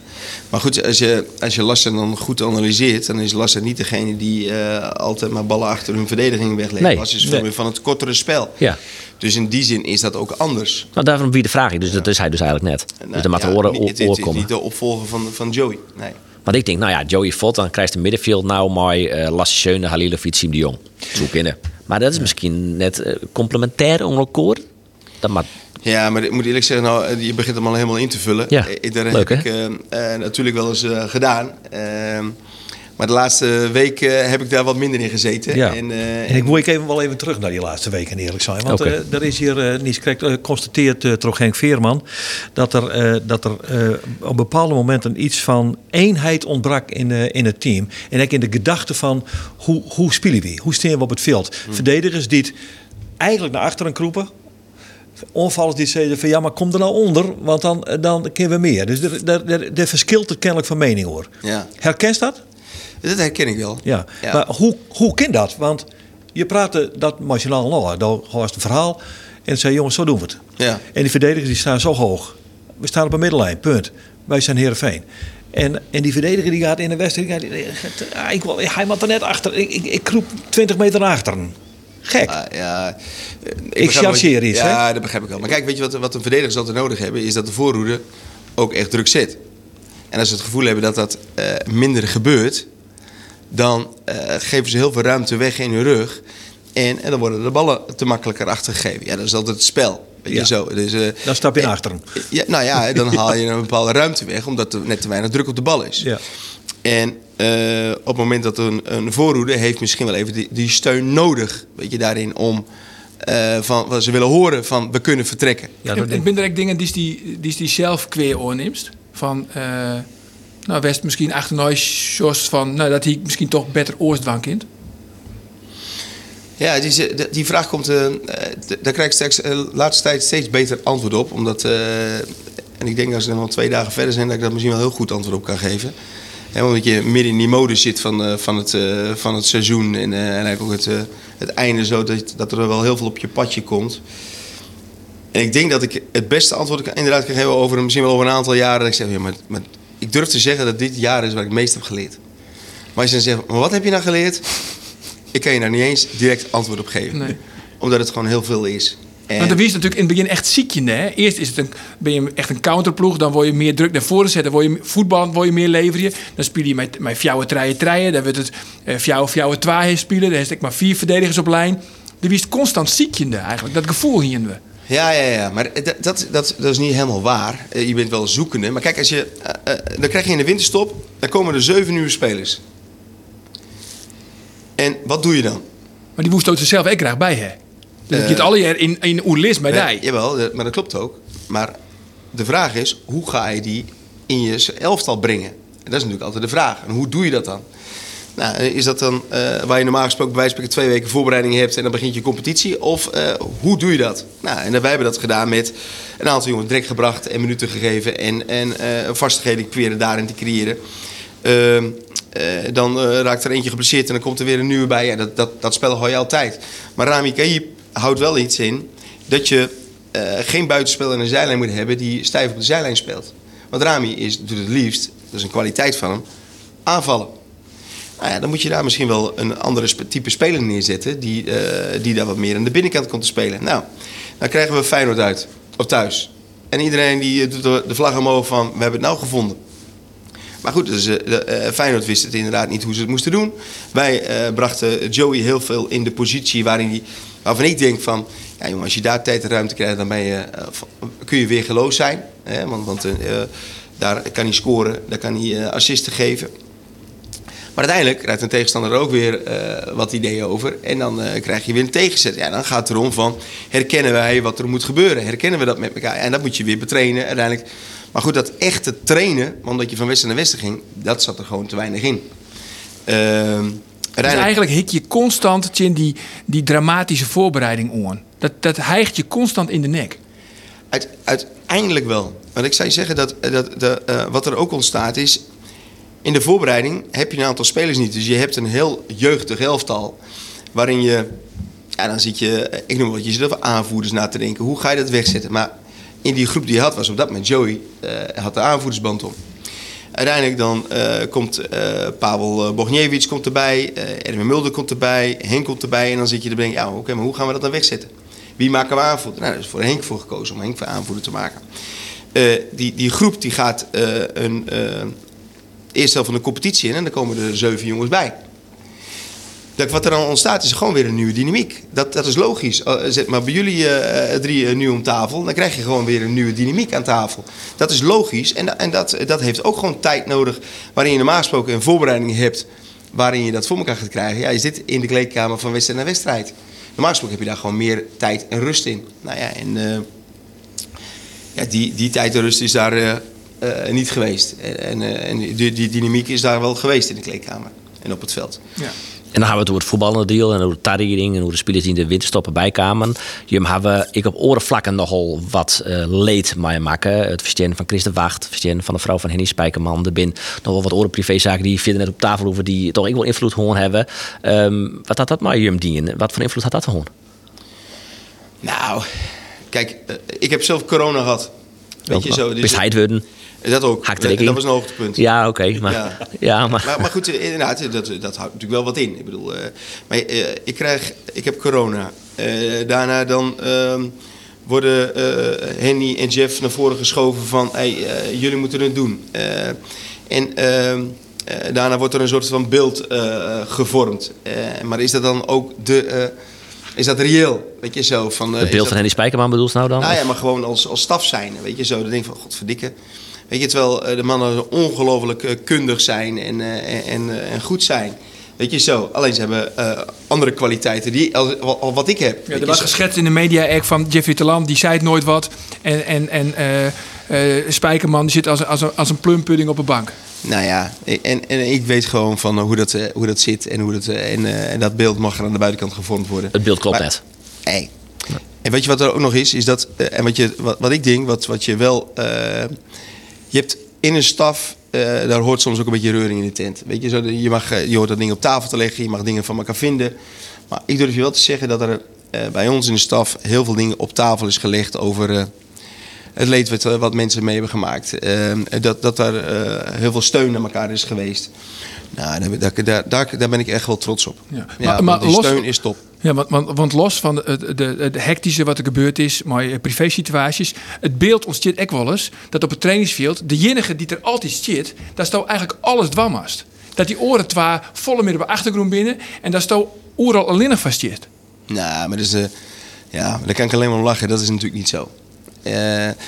Maar goed, als je, als je Lasse dan goed analyseert, dan is Lasse niet degene die eh, altijd maar ballen achter hun verdediging weglegt. Nee, Lasse is veel nee. meer van het kortere spel. Ja. Dus in die zin is dat ook anders. Nou, daarom wie de vraag ik. Dus dat is hij dus eigenlijk net. Nou, dus ja, de oren, niet- oor, het, het oor is niet de opvolger van, van Joey. Nee. Want ik denk, nou ja, Joey Vot, dan krijgt de middenveld nou mooi uh, Lasse Schöne, Halilovic, Siem de Jong. Zo binnen. Maar dat is misschien net eh, complementair om elkaar. Dat maar, Ja, maar ik moet eerlijk zeggen, nou, eh, je begint hem al helemaal in te vullen. Ja, Eh, Dat leuk, heb hè? ik eh, eh, natuurlijk wel eens eh, gedaan. Ehm, Maar de laatste week eh, heb ik daar wat minder in gezeten. Ja. En, eh, En ik moet even wel even terug naar die laatste weken, eerlijk zijn. Want Oké. eh, er is hier uh, niet correct geconstateerd uh, door Henk Veerman dat er, eh, dat er eh, op bepaalde momenten iets van eenheid ontbrak in, eh, in het team. En ook in de gedachte van hoe, hoe spelen we? Hoe staan we op het veld? Verdedigers die het eigenlijk naar achteren kroepen. Onvallers die zeiden van ja, maar kom er nou onder, want dan, dan kunnen we meer. Dus er verschilt het kennelijk van mening hoor. ja, Herkent dat? dat herken ik wel. Ja, Ja. maar hoe, hoe kan dat? Want je praatte dat nationaal nou, dat was het verhaal. En zei jongens, zo doen we het. Ja. En die verdedigers die staan zo hoog. We staan op een middellijn, punt. Wij zijn Heerenveen. En, en die verdediger die gaat in de wedstrijd, ah, ik, wil- hij moet er net achter. Ik, ik, ik kroep 20 meter naar achteren. Gek. Ah, ja, Ik chargeer iets, Ja, dat begrijp ik wel. Maar kijk, weet je wat, wat een verdedigers altijd nodig hebben? Is dat de voorhoede ook echt druk zit. En als ze het gevoel hebben dat dat eh, minder gebeurt... dan eh, geven ze heel veel ruimte weg in hun rug. En, en dan worden de ballen te makkelijker achtergegeven. Ja, dat is altijd het spel. Ja. zo. Dus, eh, Dan stap je naar achteren. Ja, nou ja, dan haal je een bepaalde ruimte weg... omdat er net te weinig druk op de bal is. Ja. En eh, op het moment dat een, een voorhoede heeft misschien wel even die, die steun nodig, weet je, daarin om eh, van wat ze willen horen van we kunnen vertrekken. Ja, dat en ben er ook dingen die die, die, die zelf kweer oorneemt? Van, eh, nou, West misschien achternooi Jos van, nou, dat hij misschien toch beter oorstwang kind. Ja, die, die vraag komt, daar krijg ik straks de laatste tijd steeds beter antwoord op. Omdat, eh, en ik denk als we dan al twee dagen verder zijn, dat ik dat misschien wel heel goed antwoord op kan geven. Omdat je midden in die mode zit van, eh, van, het, eh, van het seizoen en, eh, en eigenlijk ook het, het einde zo, dat, dat er wel heel veel op je padje komt. En ik denk dat ik het beste antwoord inderdaad kan geven over misschien wel over een aantal jaren. Dat ik zeg, ja, maar, maar ik durf te zeggen dat dit jaar is waar ik het meest heb geleerd. Maar als je dan zegt, maar wat heb je nou geleerd? Ik kan je daar niet eens direct antwoord op geven. Nee. Omdat het gewoon heel veel is. En, Want natuurlijk in het begin echt ziekje, hè? Eerst is het een, ben je echt een counterploeg, dan word je meer druk naar voren zetten, word je voetbal, word je meer leveren. Dan speel je met, met treien treien, dan wordt het eh, twaaien spelen, dan is het maar vier verdedigers op lijn. Dan wie is het constant ziekje eigenlijk, dat gevoel hier we. Ja, ja, ja. Maar dat, dat, dat, dat is niet helemaal waar. Eh, Je bent wel zoekende. Maar kijk, als je, eh, eh, dan krijg je in de winterstop... dan komen er zeven nieuwe spelers. En wat doe je dan? Maar die woest er zelf ook graag bij, hè? Dus Eh, je het alle jaar in, in oerlis bij die. jawel, dat- maar dat klopt ook. Maar de vraag is, hoe ga je die in je elftal brengen? En dat is natuurlijk altijd de vraag. En hoe doe je dat dan? Nou, is dat dan eh, waar je normaal gesproken bij wijze van spreken twee weken voorbereiding hebt en dan begint je competitie? Of eh, hoe doe je dat? Nou, en wij hebben dat gedaan met een aantal jongens direct gebracht en minuten gegeven en, en eh vastigheden proberen daarin te creëren. Ehm, eh, dan eh, raakt er eentje geblesseerd en dan komt er weer een nieuwe bij. Ja, dat, dat, dat spel hou je altijd. Maar Rami Kaib houdt wel iets in dat je eh, geen buitenspeler aan de zijlijn moet hebben die stijf op de zijlijn speelt. Want Rami is, doet het liefst, dat is een kwaliteit van hem, aanvallen. Nou ja, dan moet je daar misschien wel een andere type speler neerzetten die, eh, die daar wat meer aan de binnenkant komt te spelen. Nou, dan krijgen we Feyenoord uit, of thuis. En iedereen die eh, doet de, vlag omhoog van, we hebben het nou gevonden. Maar goed, dus, Feyenoord wist het inderdaad niet hoe ze het moesten doen. Wij brachten Joey heel veel in de positie waarin hij, waarvan ik denk van... Ja als je daar tijd en ruimte krijgt, dan ben je, eh, kun je weer geloos zijn. Hè? Want, want eh, eh, daar kan hij scoren, daar kan hij assisten geven. Maar uiteindelijk krijgt een tegenstander er ook weer wat ideeën over. En dan krijg je weer een tegenzet. Ja, dan gaat het erom van, herkennen wij wat er moet gebeuren? Herkennen we dat met elkaar? En dat moet je weer betrainen uiteindelijk. Maar goed, dat echte trainen, omdat je van westen naar westen ging... dat zat er gewoon te weinig in. Ehm, Dus eigenlijk hik je constant Tjen, die, die dramatische voorbereiding aan. Dat, dat hijgt je constant in de nek. Uit- uiteindelijk wel. Want ik zou je zeggen dat, dat de, eh, wat er ook ontstaat is... In de voorbereiding heb je een aantal spelers niet. Dus je hebt een heel jeugdig elftal. Waarin je... Ja, dan zit je... eh, Ik noem wat, je zit over aanvoerders na te denken. Hoe ga je dat wegzetten? Maar in die groep die je had, was op dat moment Joey... eh, had de aanvoerdersband om. Uiteindelijk dan eh, komt eh Pavel Bogniewicz komt erbij, eh Erwin Mulder komt erbij, Henk komt erbij. En dan zit je te denken, ja, oké, maar hoe gaan we dat dan wegzetten? Wie maken we aanvoerder? Nou, daar is voor Henk voor gekozen om Henk voor aanvoerder te maken. Eh, die, die groep die gaat eh, een eh, eerste helft van de competitie in en dan komen er zeven jongens bij. Dat wat er dan ontstaat is gewoon weer een nieuwe dynamiek. Dat, dat is logisch. Uh, zet maar bij jullie uh, drie uh, nu om tafel, dan krijg je gewoon weer een nieuwe dynamiek aan tafel. Dat is logisch en, en dat, dat heeft ook gewoon tijd nodig. Waarin je normaal gesproken een voorbereiding hebt waarin je dat voor elkaar gaat krijgen, ja, is dit in de kleedkamer van wedstrijd naar wedstrijd. Normaal gesproken heb je daar gewoon meer tijd en rust in. Nou ja, en eh, ja, die, die tijd en rust is daar eh, eh, niet geweest. En, eh, en die, die dynamiek is daar wel geweest in de kleedkamer en op het veld. Ja. En dan gaan we het over het voetballende deel en over de tarriering en hoe de spelers die in de winterstoppen bijkamen. Je hebben ik op orenvlakken nogal wat eh, leed mee maken. Het verstaan van Chris de Wacht, het verstaan van de vrouw van Henny Spijkerman. Er zijn nog wel wat oren privézaken die verder net op tafel over die toch ik wel invloed gewoon hebben. Ehm, wat had dat maar Jum dienen? Wat voor invloed had dat gewoon? Nou, kijk, eh, ik heb zelf corona gehad. Weet je zo. dus- hij het worden? Dat ook. Dat was een hoogtepunt. Ja, oké. maar, ja. (laughs) Ja. maar, Maar, maar goed, eh, inderdaad, dat, dat houdt natuurlijk wel wat in. Ik bedoel, eh, maar eh, ik, krijg, ik heb corona. Eh, daarna dan ehm, worden eh, Henny en Jeff naar voren geschoven van... Hey, eh, jullie moeten het doen. Eh, en ehm, eh, daarna wordt er een soort van beeld eh, gevormd. Eh, maar is dat dan ook de... eh, is dat reëel? Weet je zo? Van, eh, het beeld dat- van Henny Spijkerman bedoelt ze nou dan? nou ja, maar gewoon als, als staf zijn. Weet je zo, dan denk ik van, godverdikke. Weet je, terwijl eh, de mannen ongelooflijk eh, kundig zijn en, eh, en, en, goed zijn. Weet je zo, alleen ze hebben eh, andere kwaliteiten die, al, al wat ik heb. Ja, er was geschetst in de media ook van Jeffrey Telam, die zei het nooit wat. En, en, en eh, eh, Spijkerman die zit als, als, een- als een plumpudding op een bank. Nou ja, en, en ik weet gewoon van hoe, dat, hoe dat zit en, hoe dat, en, en dat beeld mag er aan de buitenkant gevormd worden. Het beeld klopt Maar- net. Hey. En weet je wat er ook nog is? Is dat, en wat, je, wat, wat ik denk, wat, wat je wel. Je hebt in een staf, eh, daar hoort soms ook een beetje reuring in de tent. Weet je, zo, je, mag, eh, je hoort dat dingen op tafel te leggen, je mag dingen van elkaar vinden. Maar ik durf je wel te zeggen dat er eh, bij ons in de staf heel veel dingen op tafel is gelegd over. het leed wat, mensen mee hebben gemaakt. Dat, dat er heel veel steun naar elkaar is geweest. Nou, daar, daar, daar, ben ik echt wel trots op. Ja. Ja, Maar- maar die los- steun is top. Ja, want, want, want los van het de, de, de hectische wat er gebeurd is, maar eh, privé-situaties, het beeld ontstaat ook wel eens dat op het trainingsveld, de enige die er altijd zit, daar staat eigenlijk alles dwammast. Dat die oren twa volle midden op de achtergrond binnen en daar staat overal alleen nog vast zit. Nou, maar dat is, eh, ja, daar kan ik alleen maar om lachen. Dat is natuurlijk niet zo. Eh,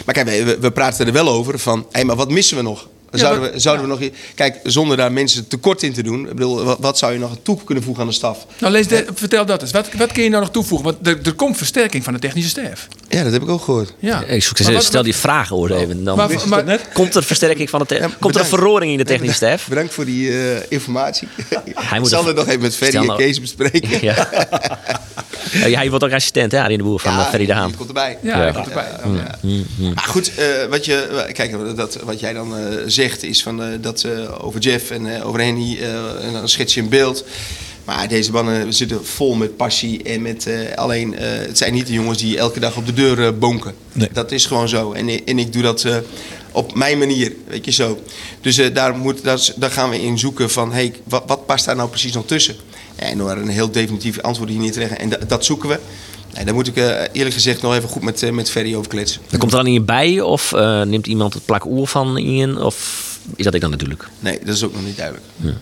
maar kijk, we, we praten er wel over van, hé, maar wat missen we nog? Zouden, maar- we, zouden we nog... Kijk, zonder daar mensen tekort in te doen... Ik bedoel, wat, wat zou je nog toe kunnen voegen aan de staf? Nou, lees de, vertel dat eens. Wat, wat kun je nou nog toevoegen? Want er, er komt versterking van de technische staf. Ja, dat heb ik ook gehoord. Ja. Ik zoek- wat- stel die vragen hoor even. Dan Maar, maar, komt er versterking van de Ja, Komt er een verroring in de technische staf? Bedankt voor die eh, informatie. Hij moet zal er- het nog even met Ferry en nou- Kees bespreken. (laughs) Ja. Ja, hij wordt ook assistent, hè, Arjen de Boer van Ja, eh, Ferry de Haan. komt erbij. ja, komt erbij. Dan, ja. Maar goed, eh, wat, je, kijk, dat, wat jij dan eh, zegt is van, eh, dat eh, over Jeff en eh, over Henny, eh, en dan schets je een beeld. Maar deze mannen zitten vol met passie en met eh, alleen, eh, het zijn niet de jongens die elke dag op de deur eh, bonken. Nee. Dat is gewoon zo. En, en ik doe dat op mijn manier, weet je zo. Dus daar, moet, daar, daar gaan we in zoeken van, hey, wat, wat past daar nou precies nog tussen? En door een heel definitief antwoord hier niet te leggen. En da- dat zoeken we. Nee, daar moet ik eerlijk gezegd nog even goed met, met Ferry over kletsen. Dan komt er dan iemand bij of neemt iemand het plak oer van in? Of is dat ik dan natuurlijk? Nee, dat is ook nog niet duidelijk. Nee.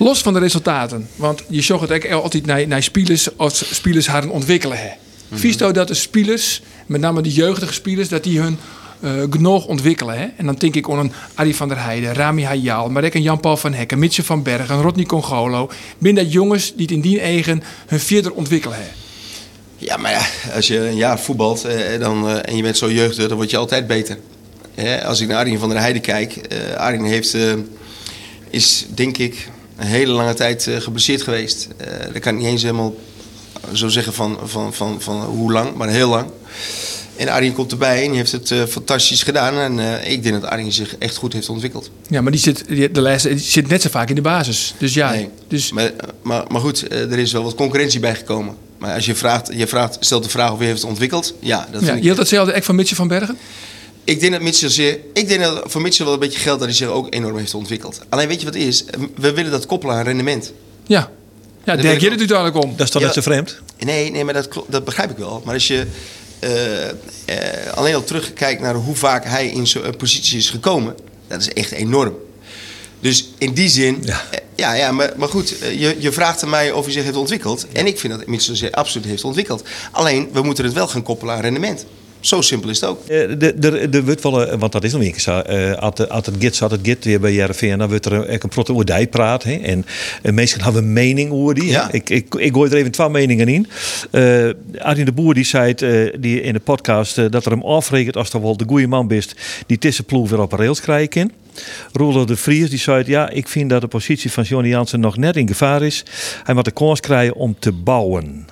Los van de resultaten, want je het eigenlijk altijd naar, naar spelers als spelers haar ontwikkelen. Hè. Vies nou dat de spelers, met name de jeugdige spelers, dat die hun eh, genoeg ontwikkelen. Hè? En dan denk ik aan een Arie van der Heijden, Rami Hayal, maar ook een Jan-Paul van Hekken, Mitchell van Bergen, Rodney Congolo. Binnen dat jongens die het in die eigen hun verder ontwikkelen. Hè. Ja, maar ja, als je een jaar voetbalt eh, dan, eh, en je bent zo jeugdig, dan word je altijd beter. Als ik naar Arjen van der Heijden kijk, Arjen heeft, is denk ik een hele lange tijd eh, geblesseerd geweest. Eh dat kan ik niet eens helemaal zo zeggen van, van, van, van hoe lang, maar heel lang. En Arjen komt erbij en die heeft het eh, fantastisch gedaan. En ik denk dat Arjen zich echt goed heeft ontwikkeld. Ja, maar die zit, die, de laatste, die zit net zo vaak in de basis. Dus ja, Nee. dus, Maar, maar, maar goed, er is wel wat concurrentie bijgekomen. Maar als je vraagt, je vraagt, stelt de vraag of je heeft het ontwikkeld. Ja, dat ja, vind je ik. had hetzelfde echt van Mitchell van Bergen? Ik denk dat Mitchell zeer, ik denk dat voor Mitchell wel een beetje geld dat hij zich ook enorm heeft ontwikkeld. Alleen weet je wat het is? We willen dat koppelen aan rendement. Ja. Ja, daar weet gaat ik het uiteindelijk om. Dat is toch Ja. net zo vreemd? Nee, nee, maar dat, dat begrijp ik wel. Maar als je eh, eh, alleen al terugkijkt naar hoe vaak hij in zo'n positie is gekomen, dat is echt enorm. Dus in die zin, Ja. ja, ja, ja maar, maar goed, eh, je, je vraagt aan mij of hij zich heeft ontwikkeld. En ik vind dat Mitchell zich absoluut heeft ontwikkeld. Alleen, we moeten het wel gaan koppelen aan rendement. Zo simpel is het ook. Eh, de- de- de wordt wel, eh, want dat is nog een keer zo. eh, Als het- git, het git weer bij JRV, dan wordt er echt een protte oordij praat. Hè? En uh, meestal hebben we een mening over die. Ja. Ik, ik, ik gooi er even twee meningen in. Eh Arjen de Boer die zei het, eh, die in de podcast eh, dat er hem afrekent als er wel de goede man bent die tussenploeg weer op een rails kan. Roelof de Vries die zei het, ja, ik vind dat de positie van Johnny Jansen nog net in gevaar is. Hij moet de kans krijgen om te bouwen.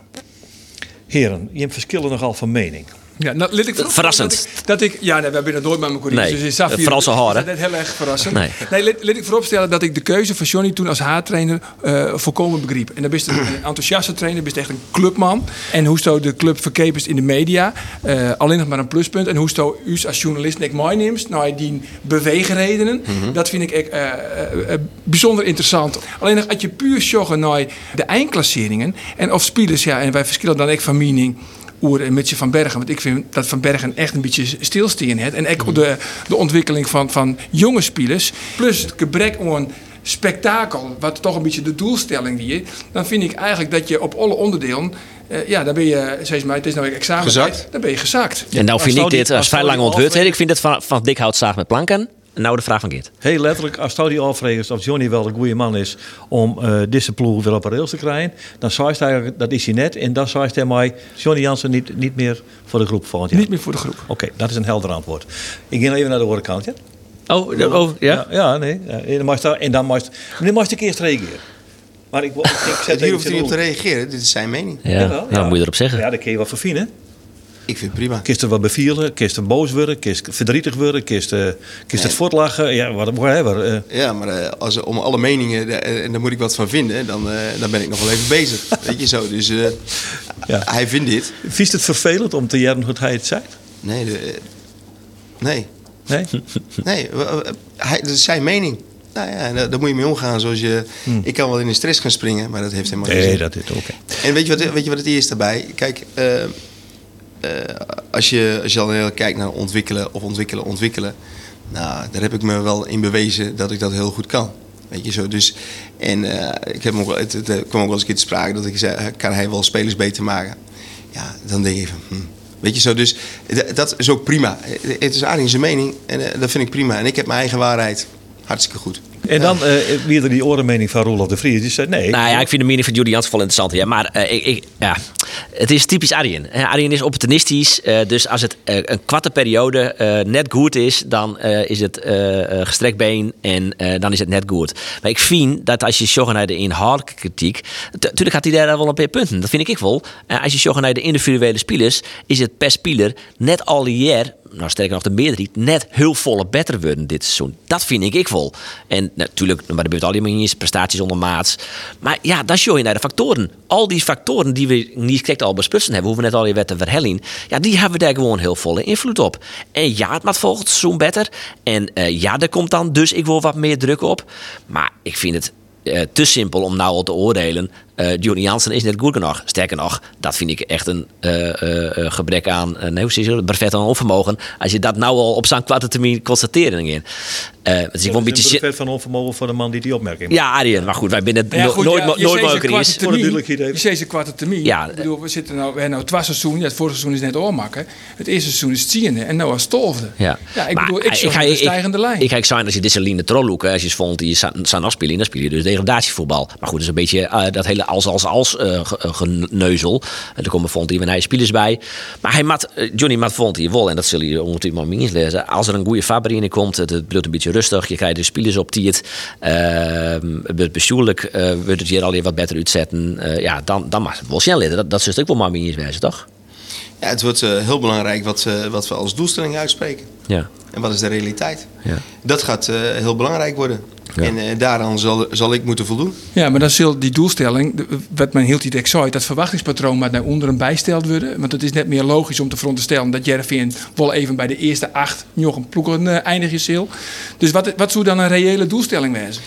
Heren, je hebt verschillen nogal van mening. Ja, nou, ik Verrassend. Dat ik, dat ik, ja, nee, we hebben het nooit met mijn collega's. Nee, dus Safir vooral zo hard, is hè? dat net heel erg verrassend. Nee. Nee, let, let ik vooropstellen dat ik de keuze van Johnny toen als haartrainer eh volkomen begreep. En dan ben je een, enthousiaste trainer, ben je echt een clubman. En hoe zo de club verkepers in de media, eh, alleen nog maar een pluspunt. En hoe zo u als journalist ik mij neemt naar die beweegredenen, dat vind ik echt, eh, bijzonder interessant. Alleen nog als je puur joggen naar de eindklasseringen en of spelers, ja, en wij verschillen dan ik van mening. Oer en Mitje van Bergen. Want ik vind dat Van Bergen echt een beetje stilstaan heeft. En ook de, de ontwikkeling van, van jonge spelers. Plus het gebrek aan spektakel, wat toch een beetje de doelstelling die is. Dan vind ik eigenlijk dat je op alle onderdelen. eh, ja, dan ben je, zeg maar, het is nou examen. Gezakt. Dan ben je gezakt. En nou vind zou ik dit als als vrij lang afrekenen- Ik vind het van, van dik hout zaag met planken. En nou de vraag van Geert. Heel letterlijk, als Tony afrekent of Johnny wel de goede man is om eh deze ploeg weer op een rails te krijgen, dan zei hij eigenlijk, dat is hij net. En dan zei hij mij, Johnny Jansen niet, niet meer voor de groep volgend jaar. Niet meer voor de groep. Oké, dat is een helder antwoord. Ik ga even naar de andere kant, ja? Oh, de- oh ja? Ja, ja, nee. Ja, en dan moest dan moest, dan moest ik eerst reageren. Maar ik, ik zet (laughs) Hier hoeft even hij niet op te reageren. Dit is zijn mening. Ja, ja, moet je erop zeggen. Ja, daar kun je wat vervinden. Ik vind het prima. Kist er wat bevielen, kist er boos worden, kist verdrietig worden, kist, eh, kist het voortlachen. Ja, whatever. eh. Ja, maar eh, als, om alle meningen, en daar moet ik wat van vinden, dan, dan ben ik nog wel even bezig. (laughs) Weet je zo. Dus Ja. hij vindt dit. Vies het vervelend om te jaren hoe hij het zei? Nee, de, nee. Nee? (laughs) Nee, hij, dat is zijn mening. Nou ja, daar, daar moet je mee omgaan. Zoals je, Ik kan wel in de stress gaan springen, maar dat heeft helemaal geen Nee, zin. dat is oké. En weet je, wat, weet je wat het is daarbij? Kijk, als, je, als je al heel kijkt naar ontwikkelen of ontwikkelen, ontwikkelen. Nou, daar heb ik me wel in bewezen dat ik dat heel goed kan. Weet je zo. Dus, en eh, ik heb hem ook, wel- het, het, eh, kwam ook wel eens een keer te sprake dat ik zei: kan hij wel spelers beter maken? Ja, dan denk je van. Hm. Weet je zo, dus dat is ook prima. Het is Arie zijn mening en eh, dat vind ik prima. En ik heb mijn eigen waarheid. Hartstikke goed. En dan eh weer er die orenmening van Roelof de Vries. Die zei nee. Nou ja, ik vind de mening van Jansen wel interessant. Ja. Maar eh, ik, ik, ja, het is typisch Arjen. Arjen is opportunistisch. eh, dus als het eh, een kwarte periode eh, net goed is, dan is het gestrekt been en dan is het net goed. Maar ik vind dat als je zorgt naar de inhoudelijke kritiek, natuurlijk had hij daar wel een paar punten. Dat vind ik wel. Eh, als je zorgt naar de individuele spelers, is het per speler net al jaar nou sterker nog de meerdere, net heel volle beter worden dit seizoen. Dat vind ik ik wel. En natuurlijk, maar er gebeurt allemaal niet prestaties onder maats. Maar ja, dan show je naar de factoren. Al die factoren die we niet correct al besprutsen hebben, hoeven we net al weer te verhellen. Ja, die hebben daar gewoon heel volle invloed op. En ja, het maakt volgend seizoen beter. En eh, ja, er komt dan dus ik wil wat meer druk op. Maar ik vind het eh, te simpel om nou al te oordelen. Eh Johnny Jansen is net goed genoeg. Sterker nog, dat vind ik echt een eh, eh, gebrek aan, uh, nee, hoe zeg je aan onvermogen. Als je dat nou al op zo'n kwarte termijn constateren in. Eh het is gewoon een beetje... shit- van onvermogen voor de man die die opmerking Ja, Arjen, maar goed, wij binnen Ja, no- goed, nooit, ja, nooit mogelijk kwarte is. Voor de. Je kwarte termijn. Ja. Ik bedoel, we zitten nou, we hebben nou twee seizoenen. Ja, het vorige seizoen is net oormaken. Het eerste seizoen is het tiende en nou als het twaalfde. Ja, ja ik Maar bedoel, ik ga- een stijgende lijn. Ik ga zijn als je discipline trolloeken, als je vond die zijn afspelen, dan speel je dus degradatievoetbal. Maar goed, dat is een beetje eh, dat hele als als als eh, eh, geneuzel. En er komen vond hij spelers bij. Maar hij mat, Johnny Mat vond wel, en dat zullen jullie ongetwijfeld maar eens lezen. Als er een goede Faber in komt, het blijft een beetje rustig. Je krijgt de spelers op die het. ehm, het bestuurlijk eh wordt het hier alweer wat beter uitzetten. Eh, ja, dan, dan mag het wel snel. Dat, dat is ook wel maar wezen, toch? Ja, het wordt eh, heel belangrijk wat, eh, wat we als doelstelling uitspreken. Ja. En wat is de realiteit? Ja. Dat gaat heel belangrijk worden. Ja. En eh, daaraan zal, zal ik moeten voldoen. Ja, maar dan zal die doelstelling, wat men heel tijd zei, dat verwachtingspatroon maar naar onderen bijsteld worden. Want het is net meer logisch om te veronderstellen dat Jervin wel even bij de eerste acht nog een ploegen eh, eindigen zal. Dus wat, wat zou dan een reële doelstelling wezen?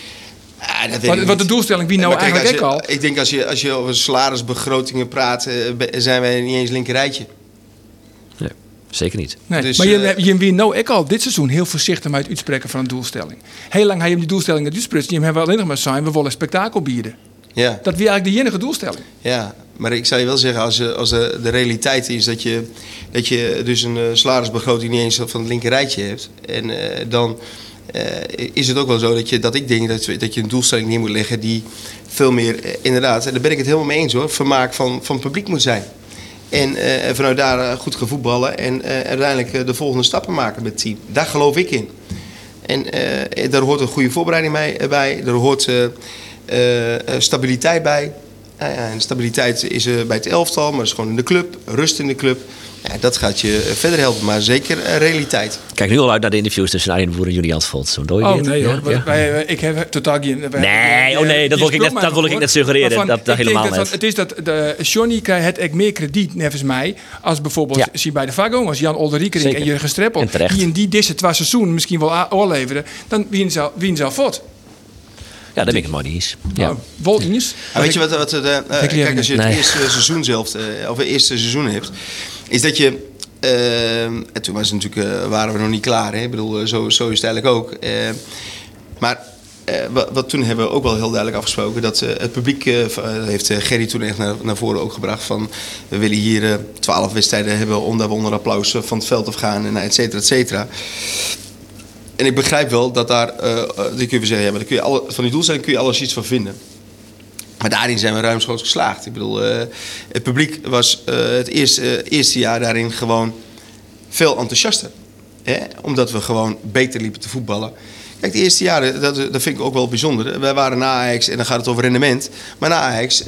Ah, dat Wat, de doelstelling wie nou kijk, eigenlijk je- al? Ik denk als je, als je over salarisbegrotingen praat, eh, zijn wij niet eens linkerrijtje. Nee, zeker niet. Nee, Dus, maar je, eh, je wie nou ik al dit seizoen heel voorzichtig met het uitspreken van een doelstelling. Heel lang heb je hem die doelstelling het uitspreken. Je hebben alleen nog maar zijn, we willen spektakel bieden. Ja, Dat wie eigenlijk de enige doelstelling. ja. Maar ik zou je wel zeggen, als, eh, als de, de realiteit is dat je, dat je dus een eh, salarisbegroting niet eens van het linker rijtje hebt. En eh, dan eh, is het ook wel zo dat, je, dat ik denk dat, we- dat je een doelstelling neer moet leggen die veel meer, inderdaad, en daar ben ik het helemaal mee eens hoor, vermaak van, van het publiek moet zijn. En eh, vanuit daar eh, goed gaan voetballen en eh, uiteindelijk de volgende stappen maken met het team. Daar geloof ik in. En daar hoort een goede voorbereiding bij. bij. Er hoort stabiliteit bij. En stabiliteit is bij het elftal, maar dat is gewoon in de club. Rust in de club. Ja, dat gaat je eh, verder helpen, maar zeker eh, realiteit. Kijk nu al uit naar de interviews tussen Arjen Boer en Julian Volt. Zo doe je Oh nee hoor, Ja, wij- ja. wij- ik heb totaal geen... wij- Nee, oh nee, dat wil ik net- dat wil ik net suggereren. Dat- dat helemaal net. Het is dat de Johnny krijgt het echt meer krediet, nevens mij, als bijvoorbeeld Ja. zie bij de Vago, als Jan Olderiekerink en Jurgen Streppel, die in die disse twee seizoen misschien wel oorleveren, dan wien zou wien zou fort. Ja, daar ben ik het mooi niet eens. Ja. Nou, Ines. Maar weet je wat, wat de, eh, Ik kijk, als je het Nee. eerste seizoen zelf, eh, of het eerste seizoen hebt, is dat je. eh, en toen was het natuurlijk, eh, waren we nog niet klaar. Hè? Ik bedoel, eh, zo, zo is het eigenlijk ook. Eh, maar eh, wat, wat toen hebben we ook wel heel duidelijk afgesproken. Dat eh, het publiek, eh, eh, heeft eh, Gerry toen echt naar, naar voren ook gebracht. Van we willen hier twaalf wedstrijden hebben omdat we onder applaus eh, van het veld afgaan. En et cetera, et cetera. En ik begrijp wel dat daar, eh, die kun je zeggen, ja, maar kun je van die doelstelling kun je alles iets van vinden. Maar daarin zijn we ruimschoots geslaagd. Ik bedoel, eh, het publiek was het eerste, eerste jaar daarin gewoon veel enthousiaster. Hè? Omdat we gewoon beter liepen te voetballen. Kijk, de eerste jaren, dat, dat vind ik ook wel bijzonder. Wij waren na Ajax, en dan gaat het over rendement. Maar na Ajax,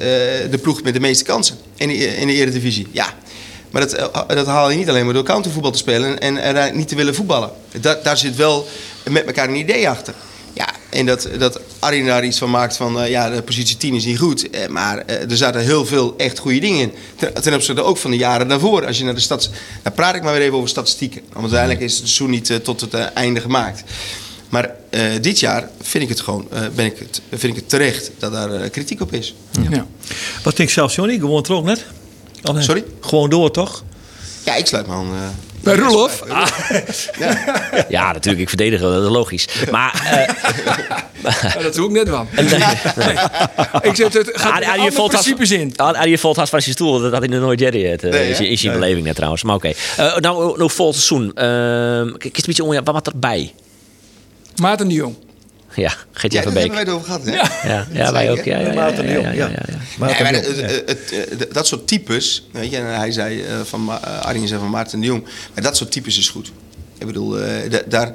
de ploeg met de meeste kansen in de, in de Eredivisie. Ja, maar dat, eh, dat haal je niet alleen maar door countervoetbal te spelen en, uiteindelijk niet te willen voetballen. Da, daar zit wel met elkaar een idee achter. Ja, en dat, dat Arjen daar iets van maakt van, eh, ja, de positie 10 is niet goed. Eh, maar eh, er zaten heel veel echt goede dingen in. Ten, ten opzichte ook van de jaren daarvoor. Als je naar de stads... Dan praat ik maar weer even over statistieken. Want uiteindelijk is het seizoen niet tot het einde gemaakt. Maar eh, dit jaar vind ik het gewoon, eh, ben ik het, vind ik het terecht dat daar kritiek op is. Ja. Wat denkt zelf Johnny? Gewoon er ook net? Oh, nee. Sorry? Gewoon door, toch? Ja, ik sluit me aan. eh, Bij Roelof? ja. Ja, natuurlijk. Ik verdedig wel. Dat is logisch. Maar eh, Ja, (laughs) dat doe ik net wel. nee. (laughs) Ik zet het gaat andere Volt had- principes in. Arjen Volt had van zijn stoel. Dat had hij nog nooit Jerry het. eh, Nee, is, je beleving net trouwens. Maar oké. Eh, nou, nog vol seizoen. Ehm kijk, is een beetje onja. Wat wat erbij? Maarten de Jong. Ja, Ja, Gert daar Van hebben Beek. wij het over gehad. Hè? Ja, ja, wij ook. Ja, ja, ja, het- het- het- het- dat soort types, weet je, en hij zei eh, van eh, Arjen zei van Maarten de Jong, maar dat soort types is goed. Ik bedoel, eh, da- daar,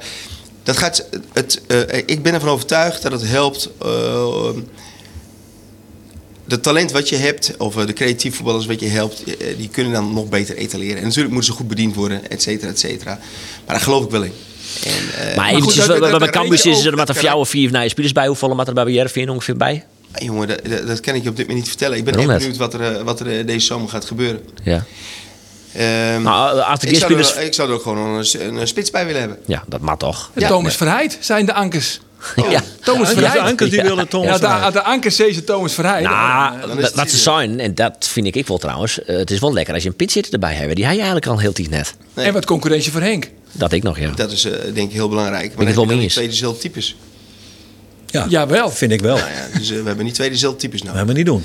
dat gaat, het, ik ben ervan overtuigd dat het helpt. de talent wat je hebt, of de creatief voetballers wat je helpt, die kunnen dan nog beter etaleren. En natuurlijk moeten ze goed bediend worden, et cetera, et cetera. Maar daar geloof ik wel in. En, eh, Maar eventjes, bij- je is er maar een dat fjouwe vier nieuwe spelers bij. Hoeveel maat er bij Jervin ongeveer bij? jongen, dat, dat, dat kan ik je op dit moment niet vertellen. Ik ben Waarom echt benieuwd wat er, eh, wat er eh, deze zomer gaat gebeuren. Ja. Ehm, Nou, als de ik, zou er, ik zou er ook gewoon een, een, spits bij willen hebben. Ja, dat mag toch. En Thomas Verheid zijn de ankers. Ja. Thomas Ja, de Verheid. ankers die willen Thomas Ja, Verheid. de, de ankers zei ze Thomas Verheid. Nou, dat- wat ze zijn, en dat vind ik ik wel trouwens. eh, het is wel lekker als je een pitzitter erbij hebt. Die hij eigenlijk al heel tief net. Nee. En wat concurrentie voor Henk. Dat ik nog, ja. Dat is eh, denk ik heel belangrijk. het Maar dan wel je mee eens. twee dezelfde types. Ja, Jawel. vind ik wel. Nou ja, dus eh, we hebben niet twee dezelfde types Dat nodig. gaan we niet doen.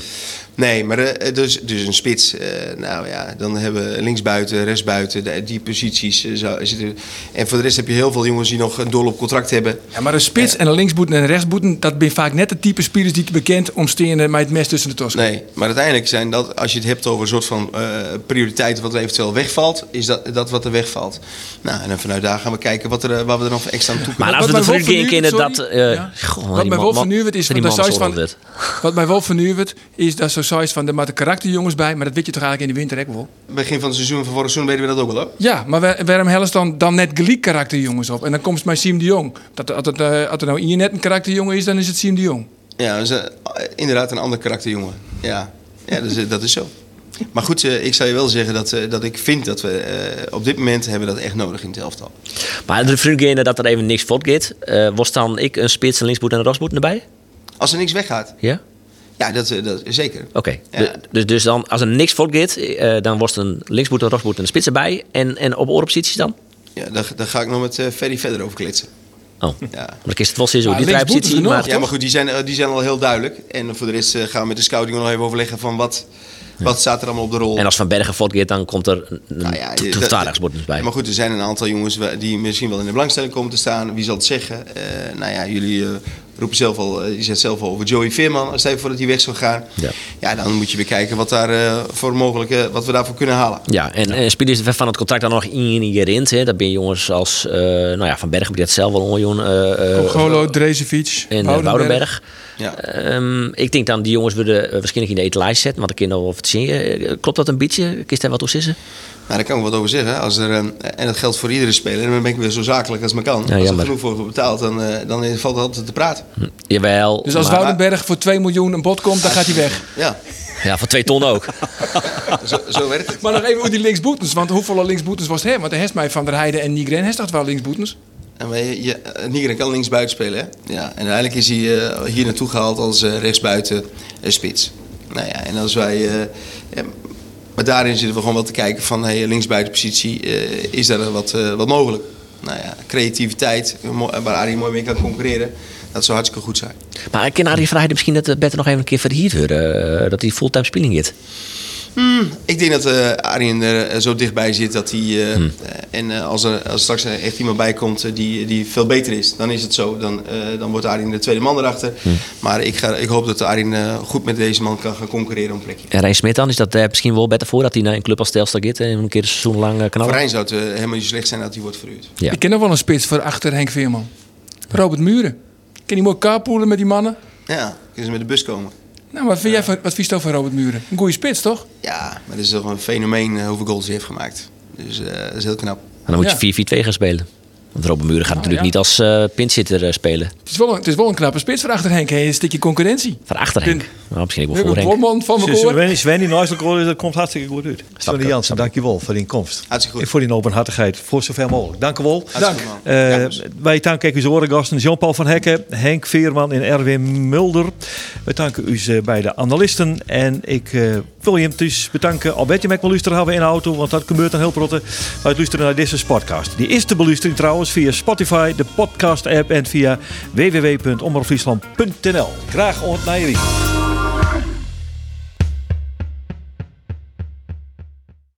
Nee, maar eh, dus, dus een spits. eh, nou ja, dan hebben we linksbuiten, rechtsbuiten, die posities. eh, zitten. En voor de rest heb je heel veel jongens die nog een doorloop contract hebben. Ja, maar een spits en een linksboeten en een rechtsboeten, dat zijn vaak net de type spelers die te bekend om stenen met het mes tussen de tos. Nee, maar uiteindelijk zijn dat, als je het hebt over een soort van eh prioriteiten wat er eventueel wegvalt, is dat, dat wat er wegvalt. Nou, en dan vanuit daar gaan we kijken wat er, eh, waar we er nog extra aan toe kunnen. Maar als we Wat de kennen vernuurt, dat... eh, Ja. goh, Wat mij wel vernuurt is wat mij wel is dat zo size van de maar de karakterjongens bij, maar dat weet je toch eigenlijk in de winter ook wel. Begin van het seizoen van vorig seizoen weten we dat ook wel hoor. Ja, maar waar- waarom hellen ze dan, dan net gelijk karakterjongens op? En dan komt het bij Siem de Jong. Dat, als, het, eh, als er nou hier net een karakterjongen is, dan is het Siem de Jong. Ja, dat is eh, inderdaad een ander karakterjongen. Ja, ja dat, is, dat is zo. Maar goed, ik zou je wel zeggen dat, eh, dat ik vind dat we eh, op dit moment hebben dat echt nodig in het elftal. Maar de vrienden dat er even niks fout gaat. eh was dan ik een spits, een linksboet en een rechtsboet erbij? Als er niks weggaat, Ja? Ja, dat, eh, dat zeker. Oké. Ja. Dus, dus dan, als er niks fout gaat, eh, dan er een linksboet, een rechtsboet en een spits erbij. En, en op oorposities dan? Ja, daar, daar ga ik nog met eh Ferry verder over kletsen. Oh. Ja. Maar dan is het wel zo. Die genoeg, maar... Ja, maar goed, die zijn, die zijn al heel duidelijk. En voor de rest gaan we met de scouting nog even overleggen van wat, Wat staat er allemaal op de rol? En als Van Bergen voortgeeft, dan komt er een Nou ja, dus bij. Maar goed, er zijn een aantal jongens die misschien wel in de belangstelling komen te staan. Wie zal het zeggen? Eh, nou ja, jullie eh, roepen zelf al, eh, je zegt zelf al over Joey Veerman. Stel je voor dat hij weg zou gaan. Ja. Ja, dan moet je weer kijken wat, daar, eh, voor mogelijke, wat we daarvoor kunnen halen. Ja, en, en spelers van het contract dan nog ingerend. hè. Dat ben jongens als, eh, nou ja, Van Bergen, die dat zelf wel onjoen. eh eh, Golo, Drezevic, en eh, Woudenberg. Ja. Ehm, ik denk dan, die jongens worden eh, waarschijnlijk in de etalage zetten. Want ik ken nog wat zien. Eh, Klopt dat een beetje? Kist daar wat toe sissen? Nou, daar kan ik wat over zeggen. Als er, eh, en dat geldt voor iedere speler. En dan ben ik weer zo zakelijk als maar kan. als er genoeg voor wordt betaald, dan, eh, dan valt het altijd te praten. Jawel. Dus als maar- Woudenberg voor 2 miljoen een bod komt, dan gaat hij weg. Ja, Ja, voor twee ton ook. (laughs) zo, zo werkt het. Maar nog even over die linksboetens. Want hoeveel linksboetens was het hem? Want hij heeft mij Van der Heijden en Nigren heeft toch wel linksboetens? En wij, je, eh, Nigren kan linksbuiten spelen. Hè? Ja, en uiteindelijk is hij eh, hier naartoe gehaald als rechtsbuiten spits. Nou ja, en als wij. eh, ja, maar daarin zitten we gewoon wel te kijken van hey, linksbuitenpositie, eh, is daar wat, eh, wat mogelijk? Nou ja, creativiteit, eh, waar Arie mooi mee kan concurreren, dat zou hartstikke goed zijn. Maar ken Arie Verheijden misschien dat het beter nog even een keer verhierd worden? eh, dat hij fulltime speling heeft? Ik denk dat eh Arjen er eh, zo dichtbij zit dat hij. eh, Hmm. en eh, als er als straks echt iemand bij komt die, die veel beter is, dan is het zo. Dan, eh, dan wordt Arjen de tweede man erachter. Hmm. Maar ik, ga, ik hoop dat Arjen goed met deze man kan gaan concurreren om een plekje. En Rijn Smit dan, is dat misschien wel beter voor dat hij naar een club als Telstar gaat en een keer een seizoen lang Voor knallen? Rijn zou het helemaal niet slecht zijn dat hij wordt verhuurd. Ja. Ik ken nog wel een spits voor achter Henk Veerman. Robert Muren. Ken je mooi carpoolen met die mannen? Ja, kunnen ze met de bus komen. Nou, wat vind jij van, wat vies van Robert Muren? Een goede spits, toch? Ja, maar dat is toch een fenomeen eh, hoeveel goals hij heeft gemaakt. Dus eh, dat is heel knap. En dan moet Ja. je 4-4-2 gaan spelen. Want Robben Muren gaat natuurlijk ja. niet als eh eh, spelen. Het is wel een, het is wel een knappe spits voor achter Henk. hè. Een stukje concurrentie. Van achter Henk. Nou, misschien We ook wel voor een Henk. Bomman van mijn. Sven, Sven die Noiselijk hoor, dat komt hartstikke goed uit. Sven Jansen, dankjewel voor die komst. Hartstikke goed. En voor die openhartigheid, voor zover mogelijk. Dank u wel. Man. Eh, Ja, wij danken uw orengasten Jean-Paul van Hekken, Henk Veerman en Erwin Mulder. We danken u eh, bij de analisten. En ik wil je dus bedanken. Al werd je met me luisteren hebben in de auto, want dat gebeurt dan heel protte. Wij luisteren naar deze podcast. Die is te beluisteren trouwens via Spotify, de podcast app en via www.omroepfriesland.nl. Graag naar je wie.